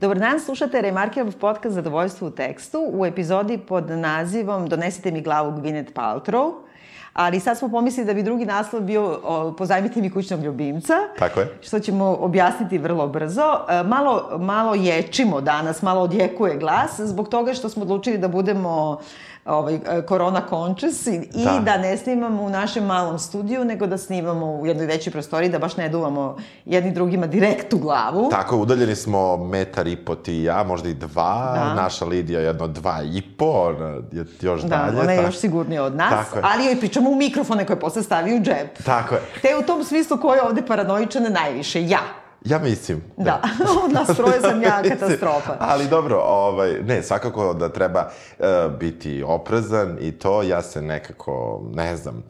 Dobar dan, slušate Remarkerov podcast Zadovoljstvo u tekstu u epizodi pod nazivom Donesite mi glavu Gwyneth Paltrow. Ali sad smo pomislili da bi drugi naslov bio o, Pozajmite mi kućnog ljubimca. Tako je. Što ćemo objasniti vrlo brzo. E, malo, malo ječimo danas, malo odjekuje glas, zbog toga što smo odlučili da budemo ovaj, korona conscious i, da. i da ne snimamo u našem malom studiju, nego da snimamo u jednoj većoj prostoriji, da baš ne duvamo jedni drugima direkt u glavu. Tako, udaljeni smo metar i po ti i ja, možda i dva, da. naša Lidija jedno dva i po, ona je još da, dalje. Da, ona je još sigurnija od nas, tako je. ali joj pričamo u mikrofone koje posle stavi u džep. Tako je. Te u tom smislu ko je ovde paranoičana najviše? Ja. Ja mislim. Da, da. od nas troje sam ja katastrofa. Ali dobro, ovaj, ne, svakako da treba uh, biti oprezan i to ja se nekako, ne znam,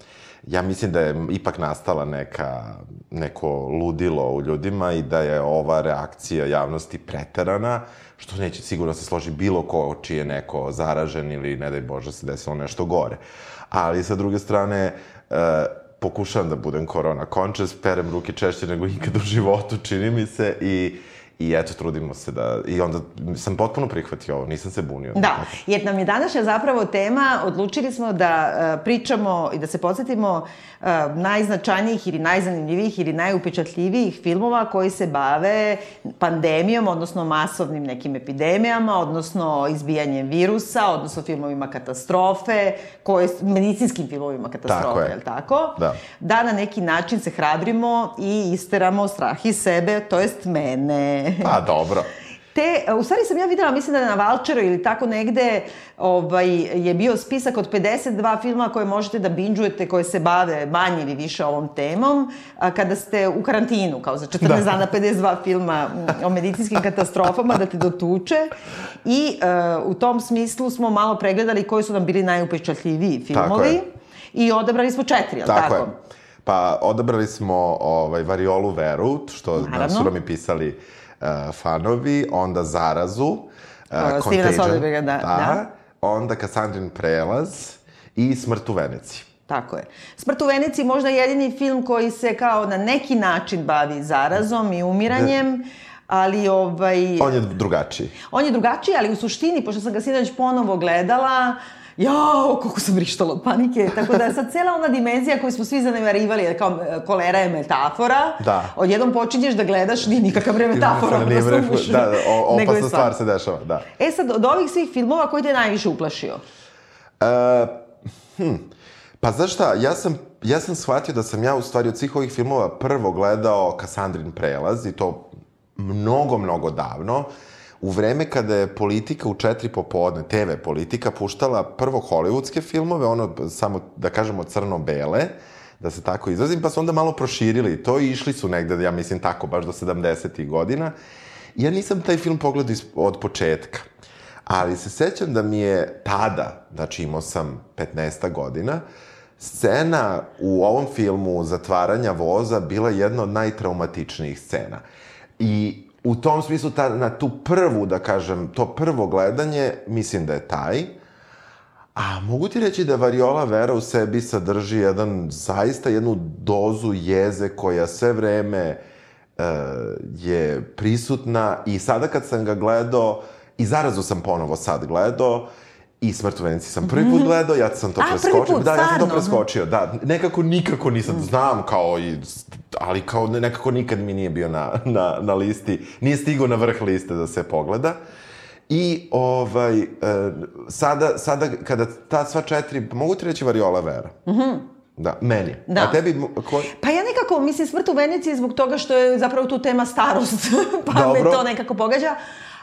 ja mislim da je ipak nastala neka, neko ludilo u ljudima i da je ova reakcija javnosti preterana, što neće sigurno se složi bilo ko čiji je neko zaražen ili, ne daj Bože, se desilo nešto gore. Ali, sa druge strane, uh, pokušavam da budem korona conscious, perem ruke češće nego ikad u životu, čini mi se, i I eto, trudimo se da... I onda sam potpuno prihvatio ovo, nisam se bunio. Da, jer nam je današnja zapravo tema, odlučili smo da uh, pričamo i da se podsjetimo uh, najznačajnijih ili najzanimljivijih ili najupečatljivijih filmova koji se bave pandemijom, odnosno masovnim nekim epidemijama, odnosno izbijanjem virusa, odnosno filmovima katastrofe, koje, medicinskim filmovima katastrofe, je. je li tako? Da. Da na neki način se hrabrimo i isteramo strah iz sebe, to jest mene. Pa, dobro. Te, u stvari sam ja videla, mislim da na Valčeru ili tako negde ovaj, je bio spisak od 52 filma koje možete da binđujete, koje se bave manje ili više ovom temom, a, kada ste u karantinu, kao za 14 da. dana 52 filma o medicinskim katastrofama da te dotuče. I uh, u tom smislu smo malo pregledali koji su nam bili najupečatljiviji filmovi. I odabrali smo četiri, tako, tako? je. Pa odabrali smo ovaj, Variolu Veru, što Naravno. su nam i pisali uh, fanovi, onda Zarazu, uh, Stevena Soderberga, da, da. da. Onda Kassandrin prelaz i Smrt u Veneciji. Tako je. Smrt u Veneciji možda jedini film koji se kao na neki način bavi zarazom i umiranjem, ali ovaj... On je drugačiji. On je drugačiji, ali u suštini, pošto sam ga sinoć ponovo gledala, uh, jao, koliko sam vrištala od panike. Tako da sad cela ona dimenzija koju smo svi zanemarivali, kao e, kolera je metafora, da. odjednom počinješ da gledaš, nije nikakav bre metafora. Nije da, da, o, opasna stvar se dešava, da. E sad, od ovih svih filmova, koji te najviše uplašio? Uh, hm, pa znaš šta, ja sam, ja sam shvatio da sam ja u stvari od svih ovih filmova prvo gledao Kassandrin prelaz i to mnogo, mnogo davno. Uh, u vreme kada je politika u četiri popodne, TV politika, puštala prvo hollywoodske filmove, ono, samo da kažemo crno-bele, da se tako izrazim, pa su onda malo proširili to i išli su negde, ja mislim tako, baš do 70. godina. Ja nisam taj film pogledao od početka, ali se sećam da mi je tada, znači imao sam 15 godina, scena u ovom filmu zatvaranja voza bila jedna od najtraumatičnijih scena. I u tom smislu, ta, na tu prvu, da kažem, to prvo gledanje, mislim da je taj. A mogu ti reći da Variola Vera u sebi sadrži jedan, zaista jednu dozu jeze koja sve vreme e, je prisutna i sada kad sam ga gledao, i zarazu sam ponovo sad gledao, I Smrt u Venici sam prvi put gledao, ja sam to A, preskočio. Put, da, ja sam to preskočio, da. Nekako nikako nisam, mm. znam kao i, ali kao nekako nikad mi nije bio na, na, na listi, nije stigao na vrh liste da se pogleda. I ovaj, e, sada, sada kada ta sva četiri, mogu ti reći Variola Vera? Mhm. Mm Da, meni. Da. A tebi... Ko... Pa ja nekako, mislim, smrt u Veneciji zbog toga što je zapravo tu tema starost, pa Dobro. me to nekako pogađa.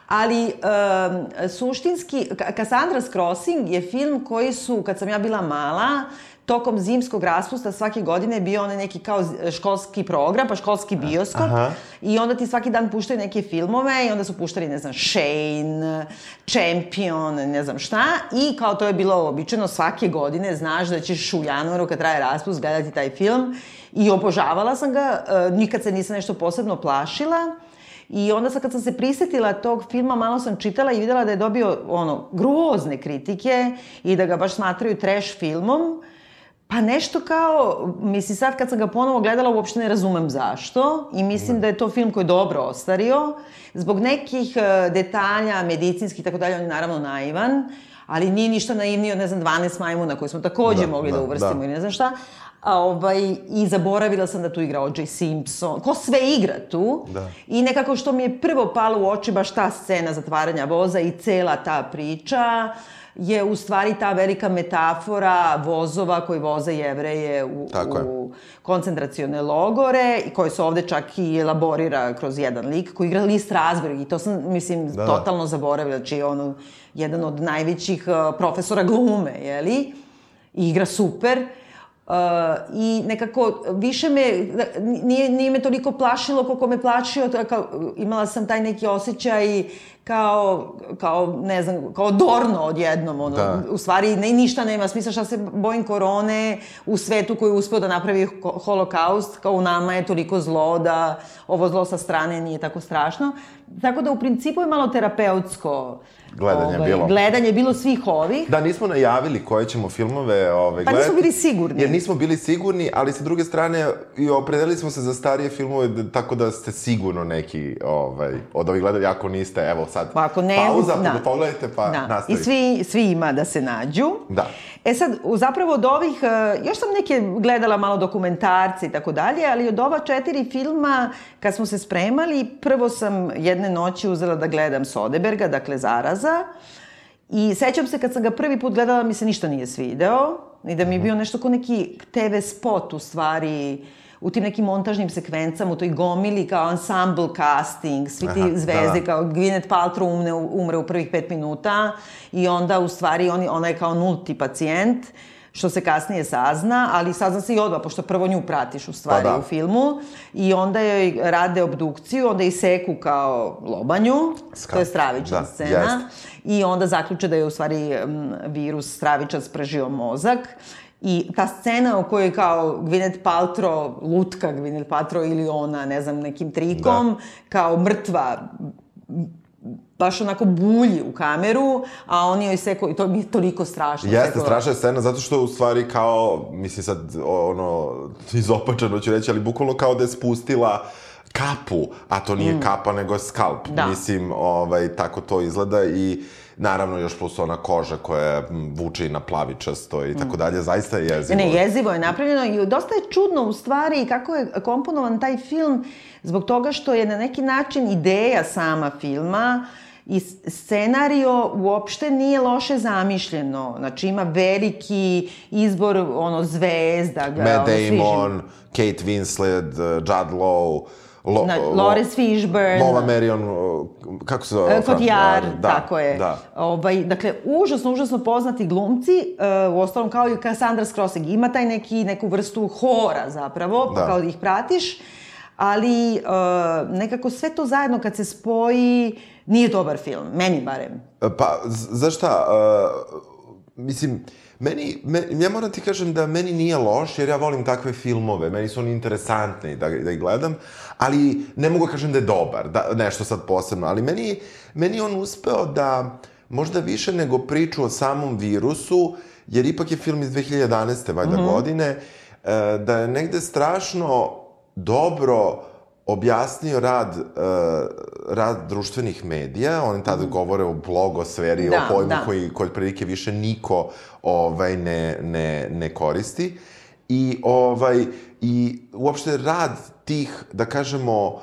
Ali um, suštinski, Cassandra's Crossing je film koji su, kad sam ja bila mala, tokom zimskog raspusta svake godine bio onaj neki kao školski program, pa školski bioskop. Aha. I onda ti svaki dan puštaju neke filmove i onda su puštali, ne znam, Shane, Champion, ne znam šta. I kao to je bilo običajno svake godine, znaš da ćeš u januaru kad traje raspust gledati taj film. I obožavala sam ga, e, nikad se nisam nešto posebno plašila. I onda sad kad sam se prisetila tog filma, malo sam čitala i videla da je dobio ono, grozne kritike i da ga baš smatraju trash filmom. Pa nešto kao, mislim sad kad sam ga ponovo gledala uopšte ne razumem zašto i mislim da je to film koji je dobro ostario. Zbog nekih uh, detalja, medicinskih i tako dalje, on je naravno naivan, ali nije ništa naivniji od, ne znam, 12 majmuna koje smo takođe da, mogli da, da uvrstimo da. i ne znam šta. A, ovaj, I zaboravila sam da tu igra O.J. Simpson. Ko sve igra tu. Da. I nekako što mi je prvo palo u oči baš ta scena zatvaranja voza i cela ta priča je u stvari ta velika metafora vozova koji voze jevreje u, u koncentracione logore i koji se ovde čak i elaborira kroz jedan lik koji igra Lis Razberg i to sam, mislim, da. totalno zaboravila, znači ono, jedan od najvećih profesora glume, jeli? I igra super. Uh, I nekako više me, nije, nije me toliko plašilo koliko me plašio, kao, imala sam taj neki osjećaj kao, kao, ne znam, kao dorno odjednom, ono, da. u stvari ne, ništa nema smisla, šta se bojim korone u svetu koji je uspeo da napravi holokaust, kao u nama je toliko zlo da ovo zlo sa strane nije tako strašno. Tako da u principu je malo terapeutsko gledanje ovaj, bilo. Gledanje bilo svih ovih. Da, nismo najavili koje ćemo filmove ovaj, gledati. Pa nismo bili sigurni. Jer nismo bili sigurni, ali sa druge strane i opredelili smo se za starije filmove, tako da ste sigurno neki ovaj, od ovih gledali, ako niste, evo sad pa ako ne, pauza, da. pa da pogledajte, pa da. nastavite. I svi, svi ima da se nađu. Da. E sad, zapravo od ovih, e, još sam neke gledala malo dokumentarce i tako dalje, ali od ova četiri filma, kad smo se spremali, prvo sam jedne noći uzela da gledam Sodeberga, dakle Zaraza, i sećam se kad sam ga prvi put gledala, mi se ništa nije svideo, i da mi je bio nešto kao neki TV spot u stvari, u tim nekim montažnim sekvencama, u toj gomili kao ensemble casting, svi ti Aha, zvezde, da, da. kao Gwyneth Paltrow umre, umre u prvih pet minuta i onda u stvari on, ona je kao nulti pacijent što se kasnije sazna, ali sazna se i odva, pošto prvo nju pratiš u stvari pa da. u filmu i onda joj rade obdukciju, onda i seku kao lobanju, Ska. to je stravična da, scena, jest. i onda zaključe da je u stvari virus stravičan spržio mozak I ta scena u kojoj kao Gwyneth Paltrow, lutka Gwyneth Paltrow ili ona, ne znam, nekim trikom, da. kao mrtva baš onako bulji u kameru, a oni joj seko, i to mi je toliko strašno. Jeste, seko... strašna je scena, zato što u stvari kao, mislim sad, ono, izopačeno ću reći, ali bukvalno kao da je spustila kapu, a to nije mm. kapa, nego je skalp. Da. Mislim, ovaj, tako to izgleda i Naravno, još plus ona koža koja vuče i na plavičasto i tako mm. dalje, zaista je jezivo. Ne, jezivo je napravljeno i dosta je čudno u stvari kako je komponovan taj film zbog toga što je na neki način ideja sama filma i scenario uopšte nije loše zamišljeno. Znači ima veliki izbor ono zvezda. Matt Damon, Kate Winslet, Judd Law, Lo, Na, Lawrence Fishburne. Lova Marion, kako se zove? Kotjar, da, tako je. Da. Ovaj, dakle, užasno, užasno poznati glumci, uh, u ostalom kao i Cassandra Scrossing, ima taj neki, neku vrstu hora zapravo, pa da. kao da ih pratiš, ali uh, nekako sve to zajedno kad se spoji, nije dobar film, meni barem. Pa, za šta? Uh, mislim, Meni, me, ja moram ti kažem da meni nije loš, jer ja volim takve filmove, meni su oni interesantni da, da ih gledam, ali ne mogu da kažem da je dobar, da, nešto sad posebno, ali meni, meni on uspeo da možda više nego priču o samom virusu, jer ipak je film iz 2011. valjda mm -hmm. godine, e, da je negde strašno dobro objasnio rad, uh, rad društvenih medija, oni tada mm. govore o blogosferi, da, o pojmu da. koji, koji prilike više niko ovaj, ne, ne, ne koristi. I, ovaj, I uopšte rad tih, da kažemo, uh,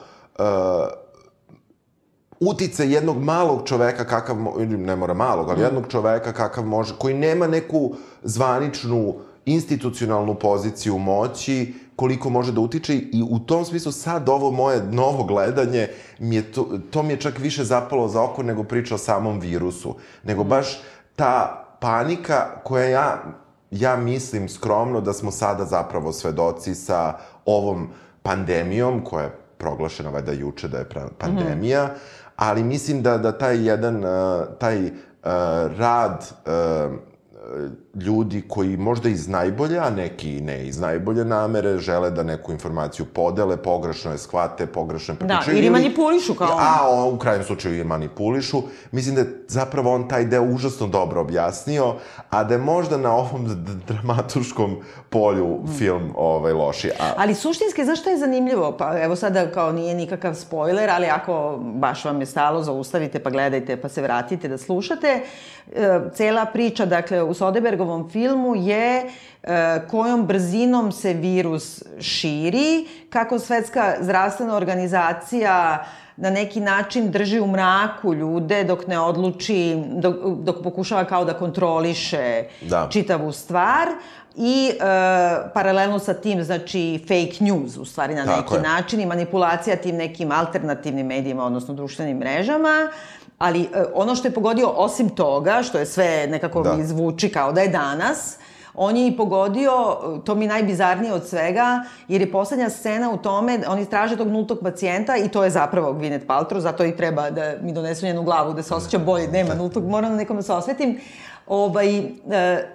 utice jednog malog čoveka kakav, ne mora malog, ali mm. jednog čoveka kakav može, koji nema neku zvaničnu institucionalnu poziciju moći, koliko može da utiče i u tom smislu sad ovo moje novo gledanje mi je to, to mi je čak više zapalo za oko nego priča o samom virusu. Nego baš ta panika koja ja, ja mislim skromno da smo sada zapravo svedoci sa ovom pandemijom koja je proglašena valjda juče da je pandemija, mm -hmm. ali mislim da, da taj jedan, uh, taj uh, rad uh, ljudi koji možda iz najbolje, a neki ne iz najbolje namere, žele da neku informaciju podele, pogrešno je shvate, pogrešno je prepričaju. Da, ili manipulišu kao A, o, u krajnjem slučaju je manipulišu. Mislim da je zapravo on taj deo užasno dobro objasnio, a da je možda na ovom dramatuškom polju film ovaj, loši. A... Ali suštinski, zašto je zanimljivo? Pa evo sada kao nije nikakav spoiler, ali ako baš vam je stalo, zaustavite pa gledajte pa se vratite da slušate. E, cela priča, dakle, u Sodebergovom filmu je e, kojom brzinom se virus širi, kako svetska zdravstvena organizacija na neki način drži u mraku ljude dok ne odluči, dok, dok pokušava kao da kontroliše da. čitavu stvar, i e, paralelno sa tim, znači, fake news, u stvari, na Tako neki je. način i manipulacija tim nekim alternativnim medijima, odnosno društvenim mrežama. Ali e, ono što je pogodio, osim toga, što je sve nekako da. izvuči kao da je danas, on je i pogodio, to mi najbizarnije od svega, jer je poslednja scena u tome, oni traže tog nultog pacijenta i to je zapravo Gwyneth Paltrow, zato i treba da mi donesu njenu glavu, da se osjeća bolje, nema nultog, moram na nekom da se osvetim ovaj, e,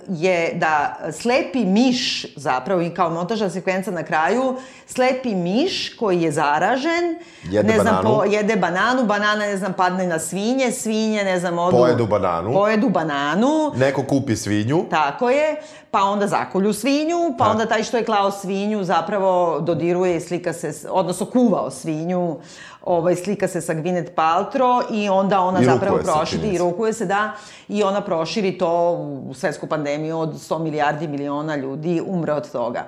je da slepi miš, zapravo i kao montažna sekvenca na kraju, slepi miš koji je zaražen, jede ne znam, bananu. Po, jede bananu, banana, ne znam, padne na svinje, svinje, ne znam, odu... Pojedu bananu. Pojedu bananu. Neko kupi svinju. Tako je, pa onda zakolju svinju, pa ha. onda taj što je klao svinju zapravo dodiruje i slika se, odnosno kuvao svinju, ovaj, slika se sa Gwyneth Paltrow i onda ona I zapravo proširi, i rukuje se, da, i ona proširi to u svetsku pandemiju od 100 milijardi miliona ljudi umre od toga.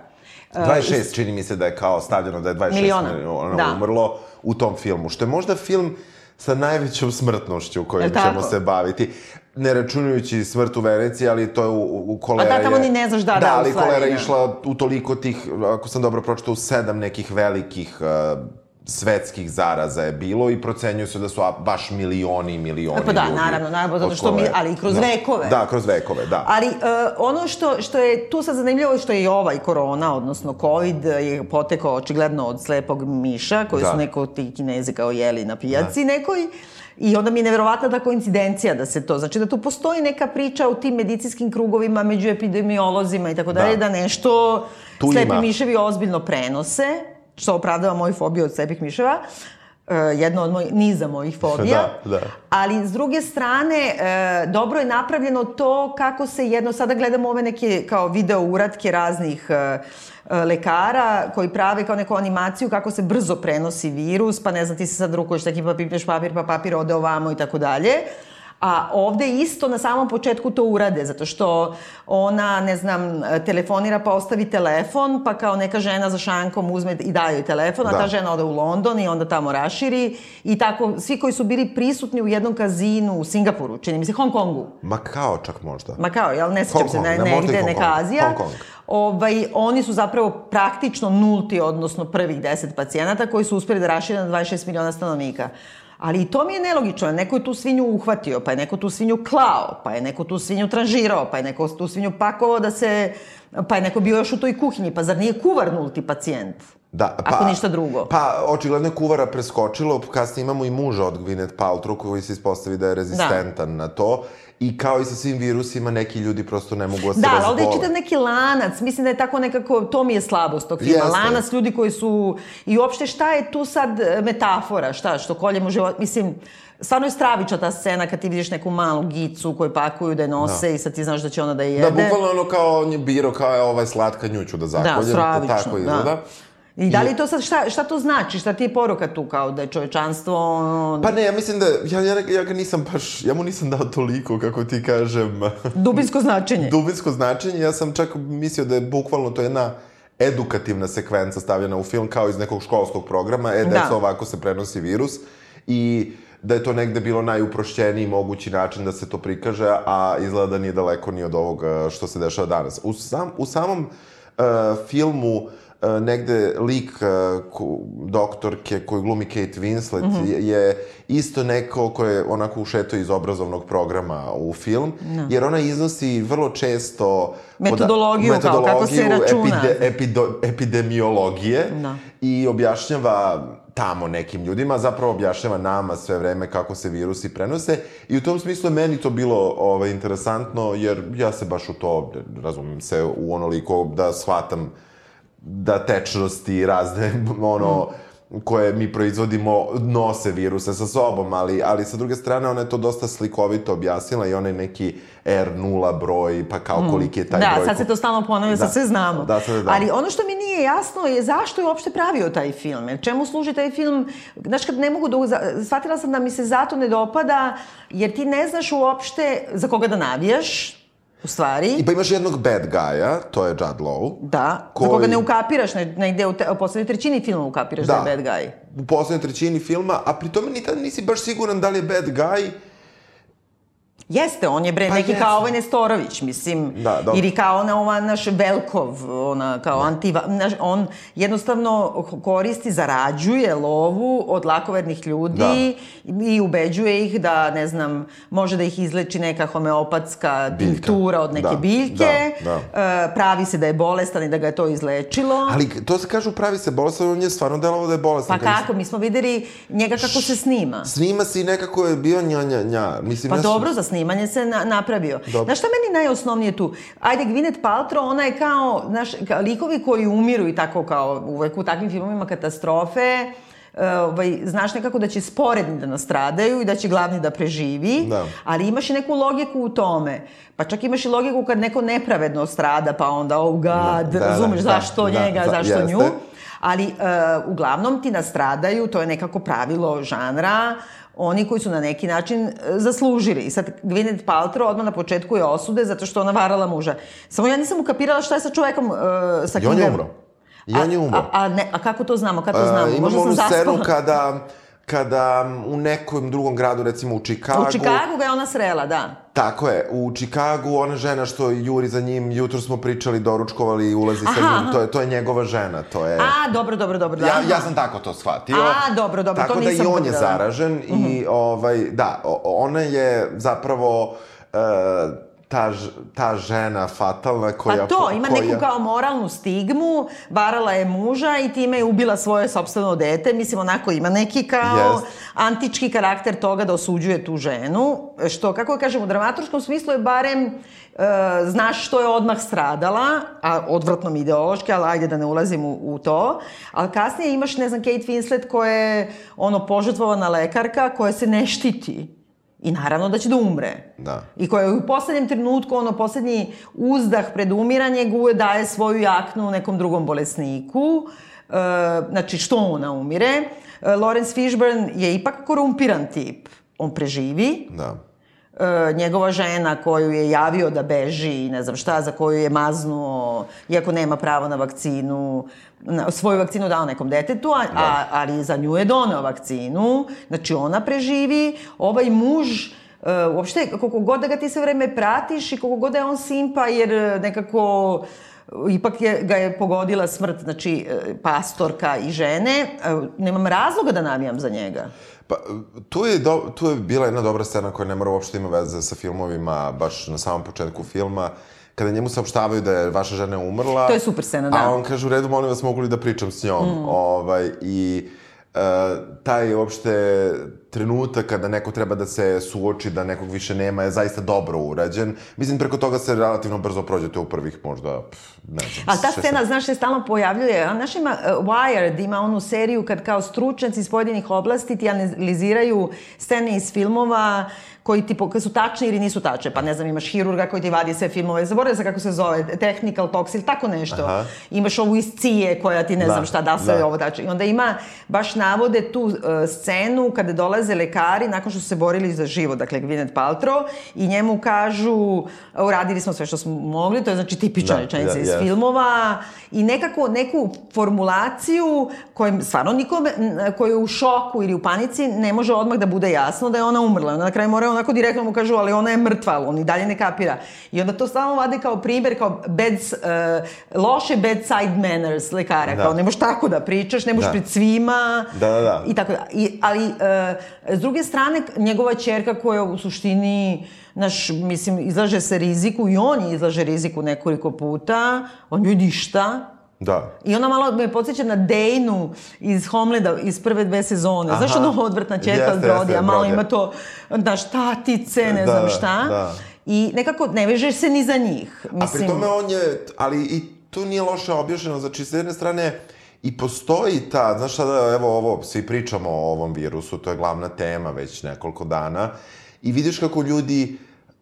26, uh, čini mi se da je kao stavljeno da je 26 miliona, miliona da. umrlo u tom filmu, što je možda film sa najvećom smrtnošću kojom ćemo se baviti. Ne računajući smrt u Veneciji, ali to je u, u kolera A da, tamo ni ne znaš da, da, da, ali kolera je išla u toliko tih, ako sam dobro pročitao, u sedam nekih velikih uh, svetskih zaraza je bilo i procenjuju se da su baš milioni i milioni pa da, ljudi. naravno, naravno, zato što mi, ali i kroz da. vekove. Da, kroz vekove, da. Ali uh, ono što, što je tu sad zanimljivo što je i ovaj korona, odnosno COVID, je potekao očigledno od slepog miša, koji da. su neko ti kinezi kao jeli na pijaci da. nekoj. I onda mi je neverovatna ta koincidencija da se to, znači da tu postoji neka priča u tim medicinskim krugovima među epidemiolozima i tako dalje, da. da nešto tu slepi ima. miševi ozbiljno prenose što opravdava moju fobiju od slepih miševa, uh, jedno od mojih, niza mojih fobija. Da, da. Ali, s druge strane, uh, dobro je napravljeno to kako se jedno, sada gledamo ove neke kao video uratke raznih uh, lekara koji prave kao neku animaciju kako se brzo prenosi virus, pa ne znam, ti se sad rukuješ taki pa pipneš papir, pa papir ode ovamo i tako dalje. A ovde isto na samom početku to urade, zato što ona, ne znam, telefonira pa ostavi telefon, pa kao neka žena za šankom uzme i daje joj telefon, da. a ta žena ode u London i onda tamo raširi. I tako, svi koji su bili prisutni u jednom kazinu u Singapuru, čini mi se, Hong Kongu. Makao čak možda. Makao, jel? Ne sjećam se, ne, ne, negde, neka Azija. Hong Kong. Ovaj, oni su zapravo praktično nulti, odnosno prvih 10 pacijenata koji su uspeli da rašire na 26 miliona stanovnika. Ali i to mi je nelogično. Neko je tu svinju uhvatio, pa je neko tu svinju klao, pa je neko tu svinju tranžirao, pa je neko tu svinju pakovao da se... Pa je neko bio još u toj kuhinji. Pa zar nije kuvar nulti pacijent? Da, pa, Ako ništa drugo. Pa, očigledno je kuvara preskočilo, kasnije imamo i muža od Gwyneth Paltrow koji se ispostavi da je rezistentan da. na to. I kao i sa svim virusima, neki ljudi prosto ne mogu da se Da, ali ovde je čitav neki lanac. Mislim da je tako nekako, to mi je slabost tog filma. Jeste. Lanac ljudi koji su... I uopšte šta je tu sad e, metafora? Šta? Što koljemo život? Mislim, stvarno je stravična ta scena kad ti vidiš neku malu gicu koju pakuju da je nose da. i sad ti znaš da će ona da je jede. Da, bukvalno ono kao on je biro, kao je ovaj slatka njuću da zakolje. Da, stravično, tako izgleda. Da. I da li to sad, šta, šta to znači? Šta ti je poruka tu kao da je čovečanstvo... Ono... Pa ne, ja mislim da, ja, ja, ja ga nisam baš, ja mu nisam dao toliko, kako ti kažem... Dubinsko značenje. Dubinsko značenje, ja sam čak mislio da je bukvalno to jedna edukativna sekvenca stavljena u film kao iz nekog školskog programa, e, deco, da. ovako se prenosi virus i da je to negde bilo najuprošćeniji mogući način da se to prikaže, a izgleda da nije daleko ni od ovoga što se dešava danas. U, sam, u samom uh, filmu uh, negde lik uh, ku, doktorke koju glumi Kate Winslet mm -hmm. je isto neko ko je onako ušeto iz obrazovnog programa u film, no. jer ona iznosi vrlo često metodologiju, metodologiju kao kako se računa. Epide, epido, epidemiologije no. i objašnjava tamo nekim ljudima, zapravo objašnjava nama sve vreme kako se virusi prenose i u tom smislu je meni to bilo ovaj, interesantno, jer ja se baš u to, razumem se, u onoliko da shvatam da tečnosti razne, ono, mm koje mi proizvodimo nose viruse sa sobom, ali, ali sa druge strane ona je to dosta slikovito objasnila i onaj neki R0 broj, pa kao mm. koliki je taj da, broj. Da, sad se to stalno ponavlja, da. sad sve znamo. Da, sad da. Ali ono što mi nije jasno je zašto je uopšte pravio taj film. Jer čemu služi taj film? Znaš, kad ne mogu da... Shvatila sam da mi se zato ne dopada, jer ti ne znaš uopšte za koga da navijaš, U stvari... I pa imaš jednog bad guy-a, to je Judd Law. Da, koji... za koga ne ukapiraš, ne, negde u, te, u poslednjoj trećini filma ukapiraš da, da je bad guy. u poslednjoj trećini filma, a pri tome nisi baš siguran da li je bad guy Jeste, on je bre pa neki jes. kao ovaj Nestorović, mislim. Da, dobro. Ili kao ona ova naš Velkov, ona kao da. antiva... Naš, on jednostavno koristi, zarađuje lovu od lakovernih ljudi da. i ubeđuje ih da, ne znam, može da ih izleči neka homeopatska tinktura od neke da. biljke. Da, da. Pravi se da je bolestan i da ga je to izlečilo. Ali to se kažu pravi se bolestan, on je stvarno delovo da je bolestan. Pa kako? Mi smo videli njega kako se snima. Snima se i nekako je bio nja, nja, nja. Mislim, pa ja dobro, za snimanje se na, napravio. Dobro. Znaš šta meni najosnovnije tu? Ajde, Gwyneth Paltrow, ona je kao, znaš, likovi koji umiru i tako kao uvek u takvim filmovima katastrofe, e, ovaj, znaš nekako da će sporedni da nastradaju i da će glavni da preživi, da. ali imaš i neku logiku u tome. Pa čak imaš i logiku kad neko nepravedno strada, pa onda, oh god, da, da, razumeš da, zašto da, njega, da, zašto jeste. nju. Ali uh, uglavnom ti nastradaju, to je nekako pravilo žanra, oni koji su na neki način e, zaslužili. I sad Gwyneth Paltrow odmah na početku je osude zato što ona varala muža. Samo ja nisam ukapirala šta je sa čovekom uh, sa knjigom. I on je umro. I on je umro. A, a, ne, a kako to znamo? Kako to znamo? Uh, imamo onu scenu kada kada u nekom drugom gradu, recimo u Čikagu... U Čikagu ga je ona srela, da. Tako je. U Čikagu ona žena što juri za njim, jutro smo pričali, doručkovali i ulazi aha, sa njim. Aha. To je, to je njegova žena. To je... A, dobro, dobro, dobro. Da. Ja, ja sam tako to shvatio. A, dobro, dobro, tako to nisam Tako da i on je zaražen uh -huh. i, mhm. ovaj, da, ona je zapravo... Uh, ta, ta žena fatalna koja... Pa to, ima koja... neku kao moralnu stigmu, varala je muža i time je ubila svoje sobstveno dete. Mislim, onako ima neki kao yes. antički karakter toga da osuđuje tu ženu. Što, kako kažem, u dramaturskom smislu je barem e, znaš što je odmah stradala, a odvratnom ideološki, ali ajde da ne ulazim u, u to. Ali kasnije imaš, ne znam, Kate Winslet koja je ono požetvovana lekarka koja se ne štiti I naravno da će da umre. Da. I koja u poslednjem trenutku, ono, poslednji uzdah pred umiranje, guje daje svoju jaknu nekom drugom bolesniku. E, znači, što ona umire. E, Lawrence Fishburne je ipak korumpiran tip. On preživi. Da. E, njegova žena koju je javio da beži i ne znam šta, za koju je maznuo, iako nema pravo na vakcinu, na, svoju vakcinu dao nekom detetu, a, da. a, ali za nju je doneo vakcinu, znači ona preživi, ovaj muž Uh, uopšte, koliko god da ga ti sve vreme pratiš i koliko god da je on simpa, jer nekako ipak je, ga je pogodila smrt, znači pastorka i žene, nemam razloga da navijam za njega. Pa, tu je, do, tu je bila jedna dobra scena koja ne mora uopšte ima veze sa filmovima, baš na samom početku filma, kada njemu saopštavaju da je vaša žena umrla. To je super scena, da. A on kaže, u redu, molim vas, mogu li da pričam s njom? Mm. Ovaj, I uh, taj uopšte trenutak kada neko treba da se suoči da nekog više nema je zaista dobro urađen. Mislim, preko toga se relativno brzo prođete u prvih možda, pff, ne znam. A ta scena, znaš, se stalno pojavljuje. A znaš, ima uh, Wired, ima onu seriju kad kao stručnjaci iz pojedinih oblasti ti analiziraju scene iz filmova koji ti, kad su tačne ili nisu tačne. Pa ne znam, imaš hirurga koji ti vadi sve filmove, zaboravim se kako se zove, technical tox ili tako nešto. Aha. Imaš ovu iz cije koja ti ne da, znam šta da se da. ovo tače. I onda ima, baš navode tu uh, scenu kada dolaze lekari nakon što su se borili za život, dakle Gwyneth Paltrow, i njemu kažu, uradili smo sve što smo mogli, to je znači tipična da, rečenica da, iz yes. filmova, i nekako neku formulaciju kojem stvarno nikome, koji je u šoku ili u panici, ne može odmah da bude jasno da je ona umrla. Ona na kraju mora onako direktno mu kažu, ali ona je mrtva, on i dalje ne kapira. I onda to stalno vade kao primer, kao bed, uh, loše bedside manners lekara, da. kao ne možeš tako da pričaš, ne možeš da. pred svima. Da, da, da. I tako da. I, ali, uh, s druge strane, njegova čerka koja u suštini naš, mislim, izlaže se riziku i on je izlaže riziku nekoliko puta, on joj ništa, Da. I ona malo me podsjeća na Dejnu iz Homleda iz prve dve sezone. Aha. Znaš ono odvrtna čerka od Brodija, malo ima to, znaš, tatice, ne da, znam šta. Da. I nekako ne vežeš se ni za njih. Mislim... A pri tome on je, ali i tu nije loše objašnjeno, znači s jedne strane i postoji ta, znaš sada, evo ovo, svi pričamo o ovom virusu, to je glavna tema već nekoliko dana, i vidiš kako ljudi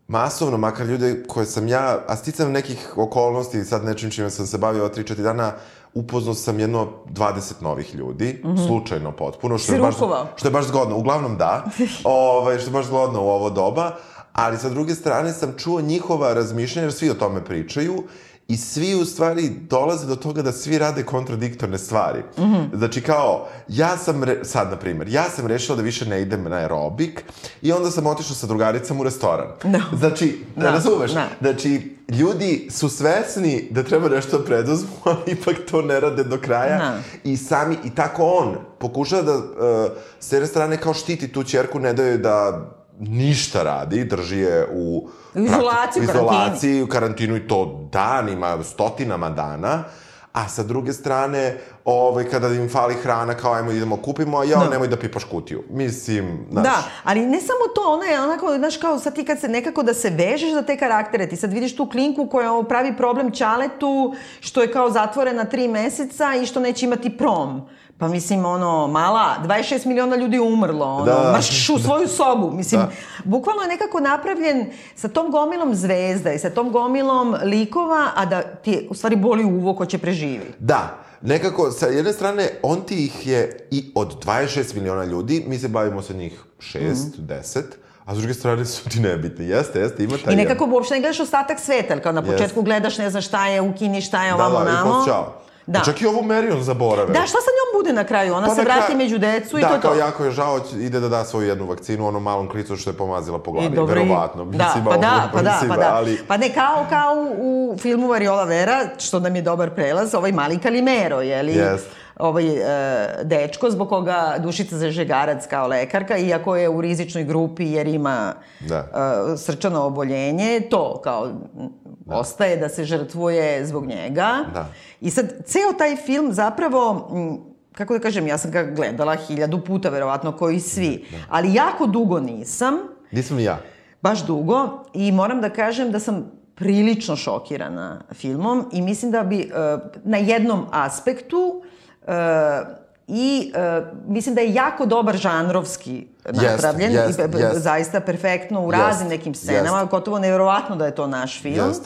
masovno, makar ljude koje sam ja, a sticam nekih okolnosti, sad nečim čime sam se bavio 3-4 dana, upoznao sam jedno 20 novih ljudi, mm -hmm. slučajno potpuno, što je, baš, što je baš zgodno. Uglavnom da, ovaj, što je baš zgodno u ovo doba, ali sa druge strane sam čuo njihova razmišljanja, jer svi o tome pričaju, I svi u stvari dolaze do toga da svi rade kontradiktorne stvari. Mm -hmm. Znači kao, ja sam, re, sad na primjer, ja sam rešila da više ne idem na aerobik i onda sam otišla sa drugaricama u restoran. No. Znači, no. Da. razumeš? No. Znači, ljudi su svesni da treba nešto da preduzmu, ali ipak to ne rade do kraja. No. I sami, i tako on pokušava da uh, s jedne strane kao štiti tu čerku, ne daju da ništa radi, drži je u izolaciji, u izolaciji, u karantinu i to danima, stotinama dana, a sa druge strane, ovaj, kada im fali hrana, kao ajmo idemo kupimo, a ja, no. nemoj da pipaš kutiju. Mislim, znaš... Da, ali ne samo to, ona je onako, znaš, kao sad ti kad se nekako da se vežeš za te karaktere, ti sad vidiš tu klinku koja pravi problem Čaletu, što je kao zatvorena tri meseca i što neće imati prom. Pa mislim, ono, mala, 26 miliona ljudi umrlo, ono, da. maš u svoju sobu. Mislim, da. bukvalno je nekako napravljen sa tom gomilom zvezda i sa tom gomilom likova, a da ti u stvari boli uvo ko će preživi. Da, nekako, sa jedne strane, on ti ih je i od 26 miliona ljudi, mi se bavimo sa njih 6, mm -hmm. 10, a s druge strane su ti nebitni. Jeste, jeste, ima taj... I nekako uopšte ne gledaš ostatak sveta, kao na početku yes. gledaš, ne znaš šta je u Kini, šta je ovamo, da, da, namo. Da, da, Da. Čak i ovu Marion zaborave. Da, šta sa njom bude na kraju? Ona pa se vrati kraju... među decu da, i to je to. Da, kao jako je žao, ide da da svoju jednu vakcinu onom malom klicu što je pomazila po glavi. E, dobro, Verovatno. Da, mislim, pa da, pa da, pa da. Ali... Pa ne, kao, kao u, filmu Variola Vera, što nam je dobar prelaz, ovaj mali Kalimero, je li? Jeste ovaj e, dečko zbog koga Dušica Zažegarac kao lekarka, iako je u rizičnoj grupi jer ima da. e, srčano oboljenje, to kao da. ostaje da se žrtvuje zbog njega. Da. I sad, ceo taj film zapravo kako da kažem, ja sam ga gledala hiljadu puta, verovatno, kao i svi. Da, da. Ali jako dugo nisam. Nisam ni ja. Baš dugo. I moram da kažem da sam prilično šokirana filmom i mislim da bi uh, na jednom aspektu Uh, I uh, mislim da je jako dobar žanrovski napravljen yes, yes, i yes. zaista perfektno u raznim nekim scenama, yes. gotovo nevjerovatno da je to naš film. Yes.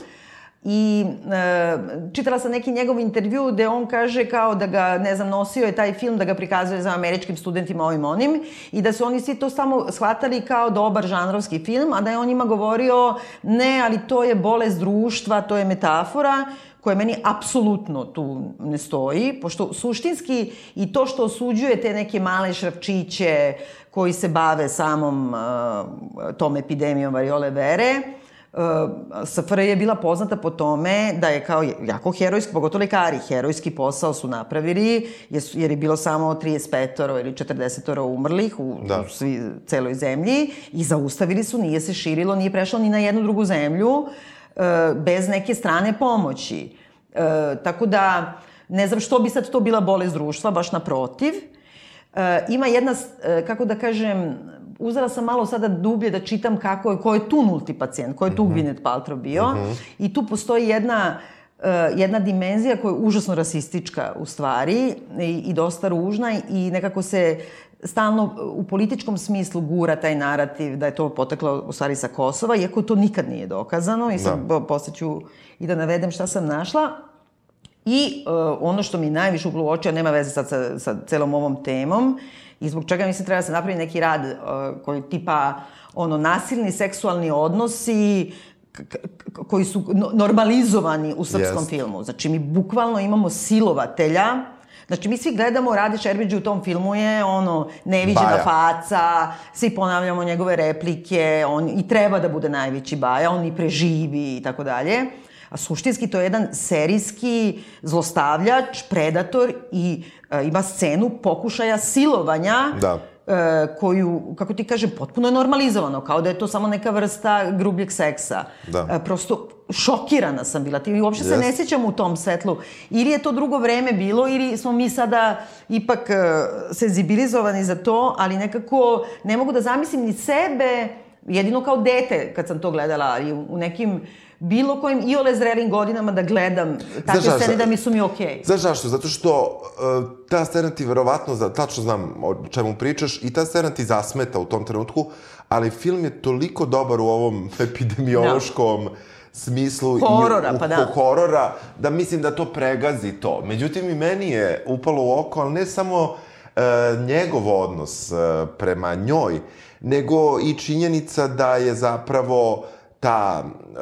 I e, čitala sam neki njegov intervju gde on kaže kao da ga, ne znam, nosio je taj film da ga prikazuje za američkim studentima ovim onim i da su oni svi to samo shvatali kao dobar žanrovski film, a da je on njima govorio ne, ali to je bolest društva, to je metafora koje meni apsolutno tu ne stoji, pošto suštinski i to što osuđuje te neke male šrapčiće koji se bave samom uh, tom epidemijom variole vere, SFRJ je bila poznata po tome da je kao jako herojski, pogotovo lekari, herojski posao su napravili, jer je bilo samo 35 ili 40 umrlih u, da. u svi, celoj zemlji i zaustavili su, nije se širilo, nije prešlo ni na jednu drugu zemlju. E, bez neke strane pomoći. E, tako da, ne znam što bi sad to bila bolest društva, baš naprotiv. E, ima jedna, kako da kažem, uzela sam malo sada dublje da čitam kako je, ko je tu multipacijent, ko je tu mm -hmm. Gwyneth Paltrow bio. Mm -hmm. I tu postoji jedna uh, jedna dimenzija koja je užasno rasistička u stvari i, i dosta ružna i nekako se stalno u političkom smislu gura taj narativ da je to poteklo u stvari sa Kosova, iako to nikad nije dokazano i sad da. posle ću i da navedem šta sam našla. I uh, ono što mi najviše uplo u oči, a nema veze sad sa, sa celom ovom temom, i zbog čega mislim treba da se napravi neki rad uh, koji tipa ono nasilni seksualni odnosi koji su normalizovani u srpskom yes. filmu. Znači, mi bukvalno imamo silovatelja, Znači, mi svi gledamo, Rade Šerbeđi u tom filmu je, ono, neviđena baja. faca, svi ponavljamo njegove replike, on i treba da bude najveći baja, on i preživi i tako dalje. A suštinski to je jedan serijski zlostavljač, predator i ima scenu pokušaja silovanja da e, koju, kako ti kažem, potpuno je normalizovano, kao da je to samo neka vrsta grubljeg seksa. Da. E, prosto šokirana sam bila. Ti uopšte yes. se ne sjećam u tom svetlu. Ili je to drugo vreme bilo, ili smo mi sada ipak e, senzibilizovani za to, ali nekako ne mogu da zamislim ni sebe, jedino kao dete kad sam to gledala, ali u nekim bilo kojim i ole zrelim godinama da gledam takve Znaš, scene da mi su mi okej. Okay. Znaš zašto? Zato što uh, ta scena ti verovatno, za, tačno znam o čemu pričaš, i ta scena ti zasmeta u tom trenutku, ali film je toliko dobar u ovom epidemiološkom... No smislu horora, i u, pa da. horora, da mislim da to pregazi to. Međutim, i meni je upalo u oko, ali ne samo e, njegov odnos e, prema njoj, nego i činjenica da je zapravo ta e,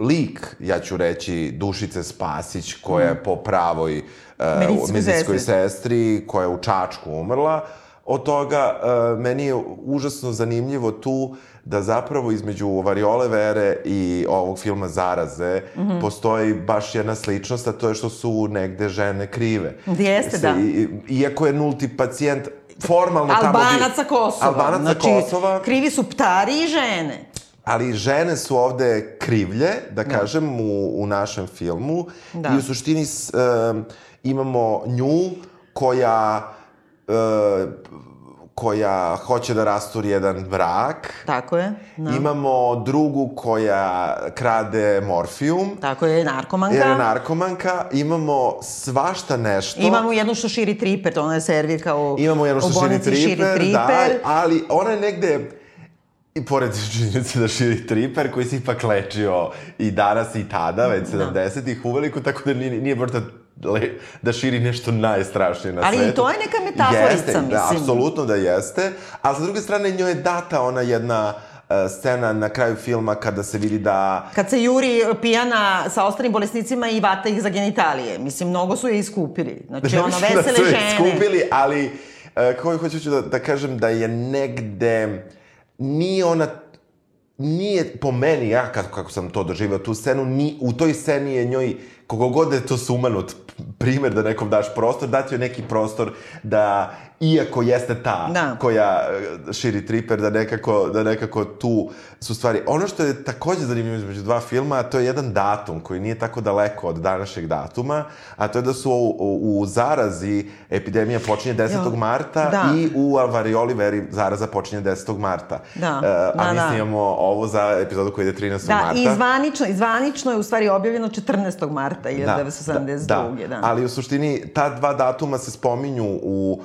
lik, ja ću reći, Dušice Spasić, koja je po pravoj e, medicinskoj sestri, koja je u Čačku umrla, od toga e, meni je užasno zanimljivo tu da zapravo između Variole Vere i ovog filma Zaraze mm -hmm. postoji baš jedna sličnost, a to je što su negde žene krive. Jeste, da. I, iako je nulti pacijent formalno tamo... Albanac sa Kosova. Albanac znači, Kosova. krivi su ptari i žene. Ali žene su ovde krivlje, da, da. kažem, u, u našem filmu. Da. I u suštini um, imamo nju koja uh, koja hoće da rasturi jedan brak. Tako je. No. Da. Imamo drugu koja krade morfijum. Tako je, narkomanka. Je narkomanka. Imamo svašta nešto. Imamo jednu što širi triper, ona je servirka u Imamo jednu što širi triper, širi triper, da, ali ona je negde I pored činjenice da širi triper, koji se ipak lečio i danas i tada, već 70-ih, da. uveliko, tako da nije, nije baš da le, da širi nešto najstrašnije na ali svetu. Ali i to je neka metaforica, jeste, da, mislim. Da, apsolutno da jeste. A sa druge strane, njoj je data ona jedna uh, scena na kraju filma kada se vidi da... Kad se juri pijana sa ostalim bolesnicima i vata ih za genitalije. Mislim, mnogo su je iskupili. Znači, ono, vesele da su je iskupili, ali uh, kako hoću da, da kažem da je negde... Nije ona nije po meni, ja kako, kako sam to doživao, tu scenu, ni, u toj sceni je njoj kogo god je to sumanut primer da nekom daš prostor, dati joj neki prostor da iako jeste ta da. koja e, širi triper, da nekako, da nekako tu su stvari. Ono što je takođe zanimljivo između dva filma, to je jedan datum koji nije tako daleko od današnjeg datuma, a to je da su u, u, u zarazi epidemija počinje 10. Jo. marta da. i u Alvarioli veri zaraza počinje 10. marta. Da. Uh, a da, mi da. snimamo ovo za epizodu koja ide 13. da, marta. Da, i zvanično, zvanično je u stvari objavljeno 14. marta 1972. Da, da, da. Ali u suštini ta dva datuma se spominju u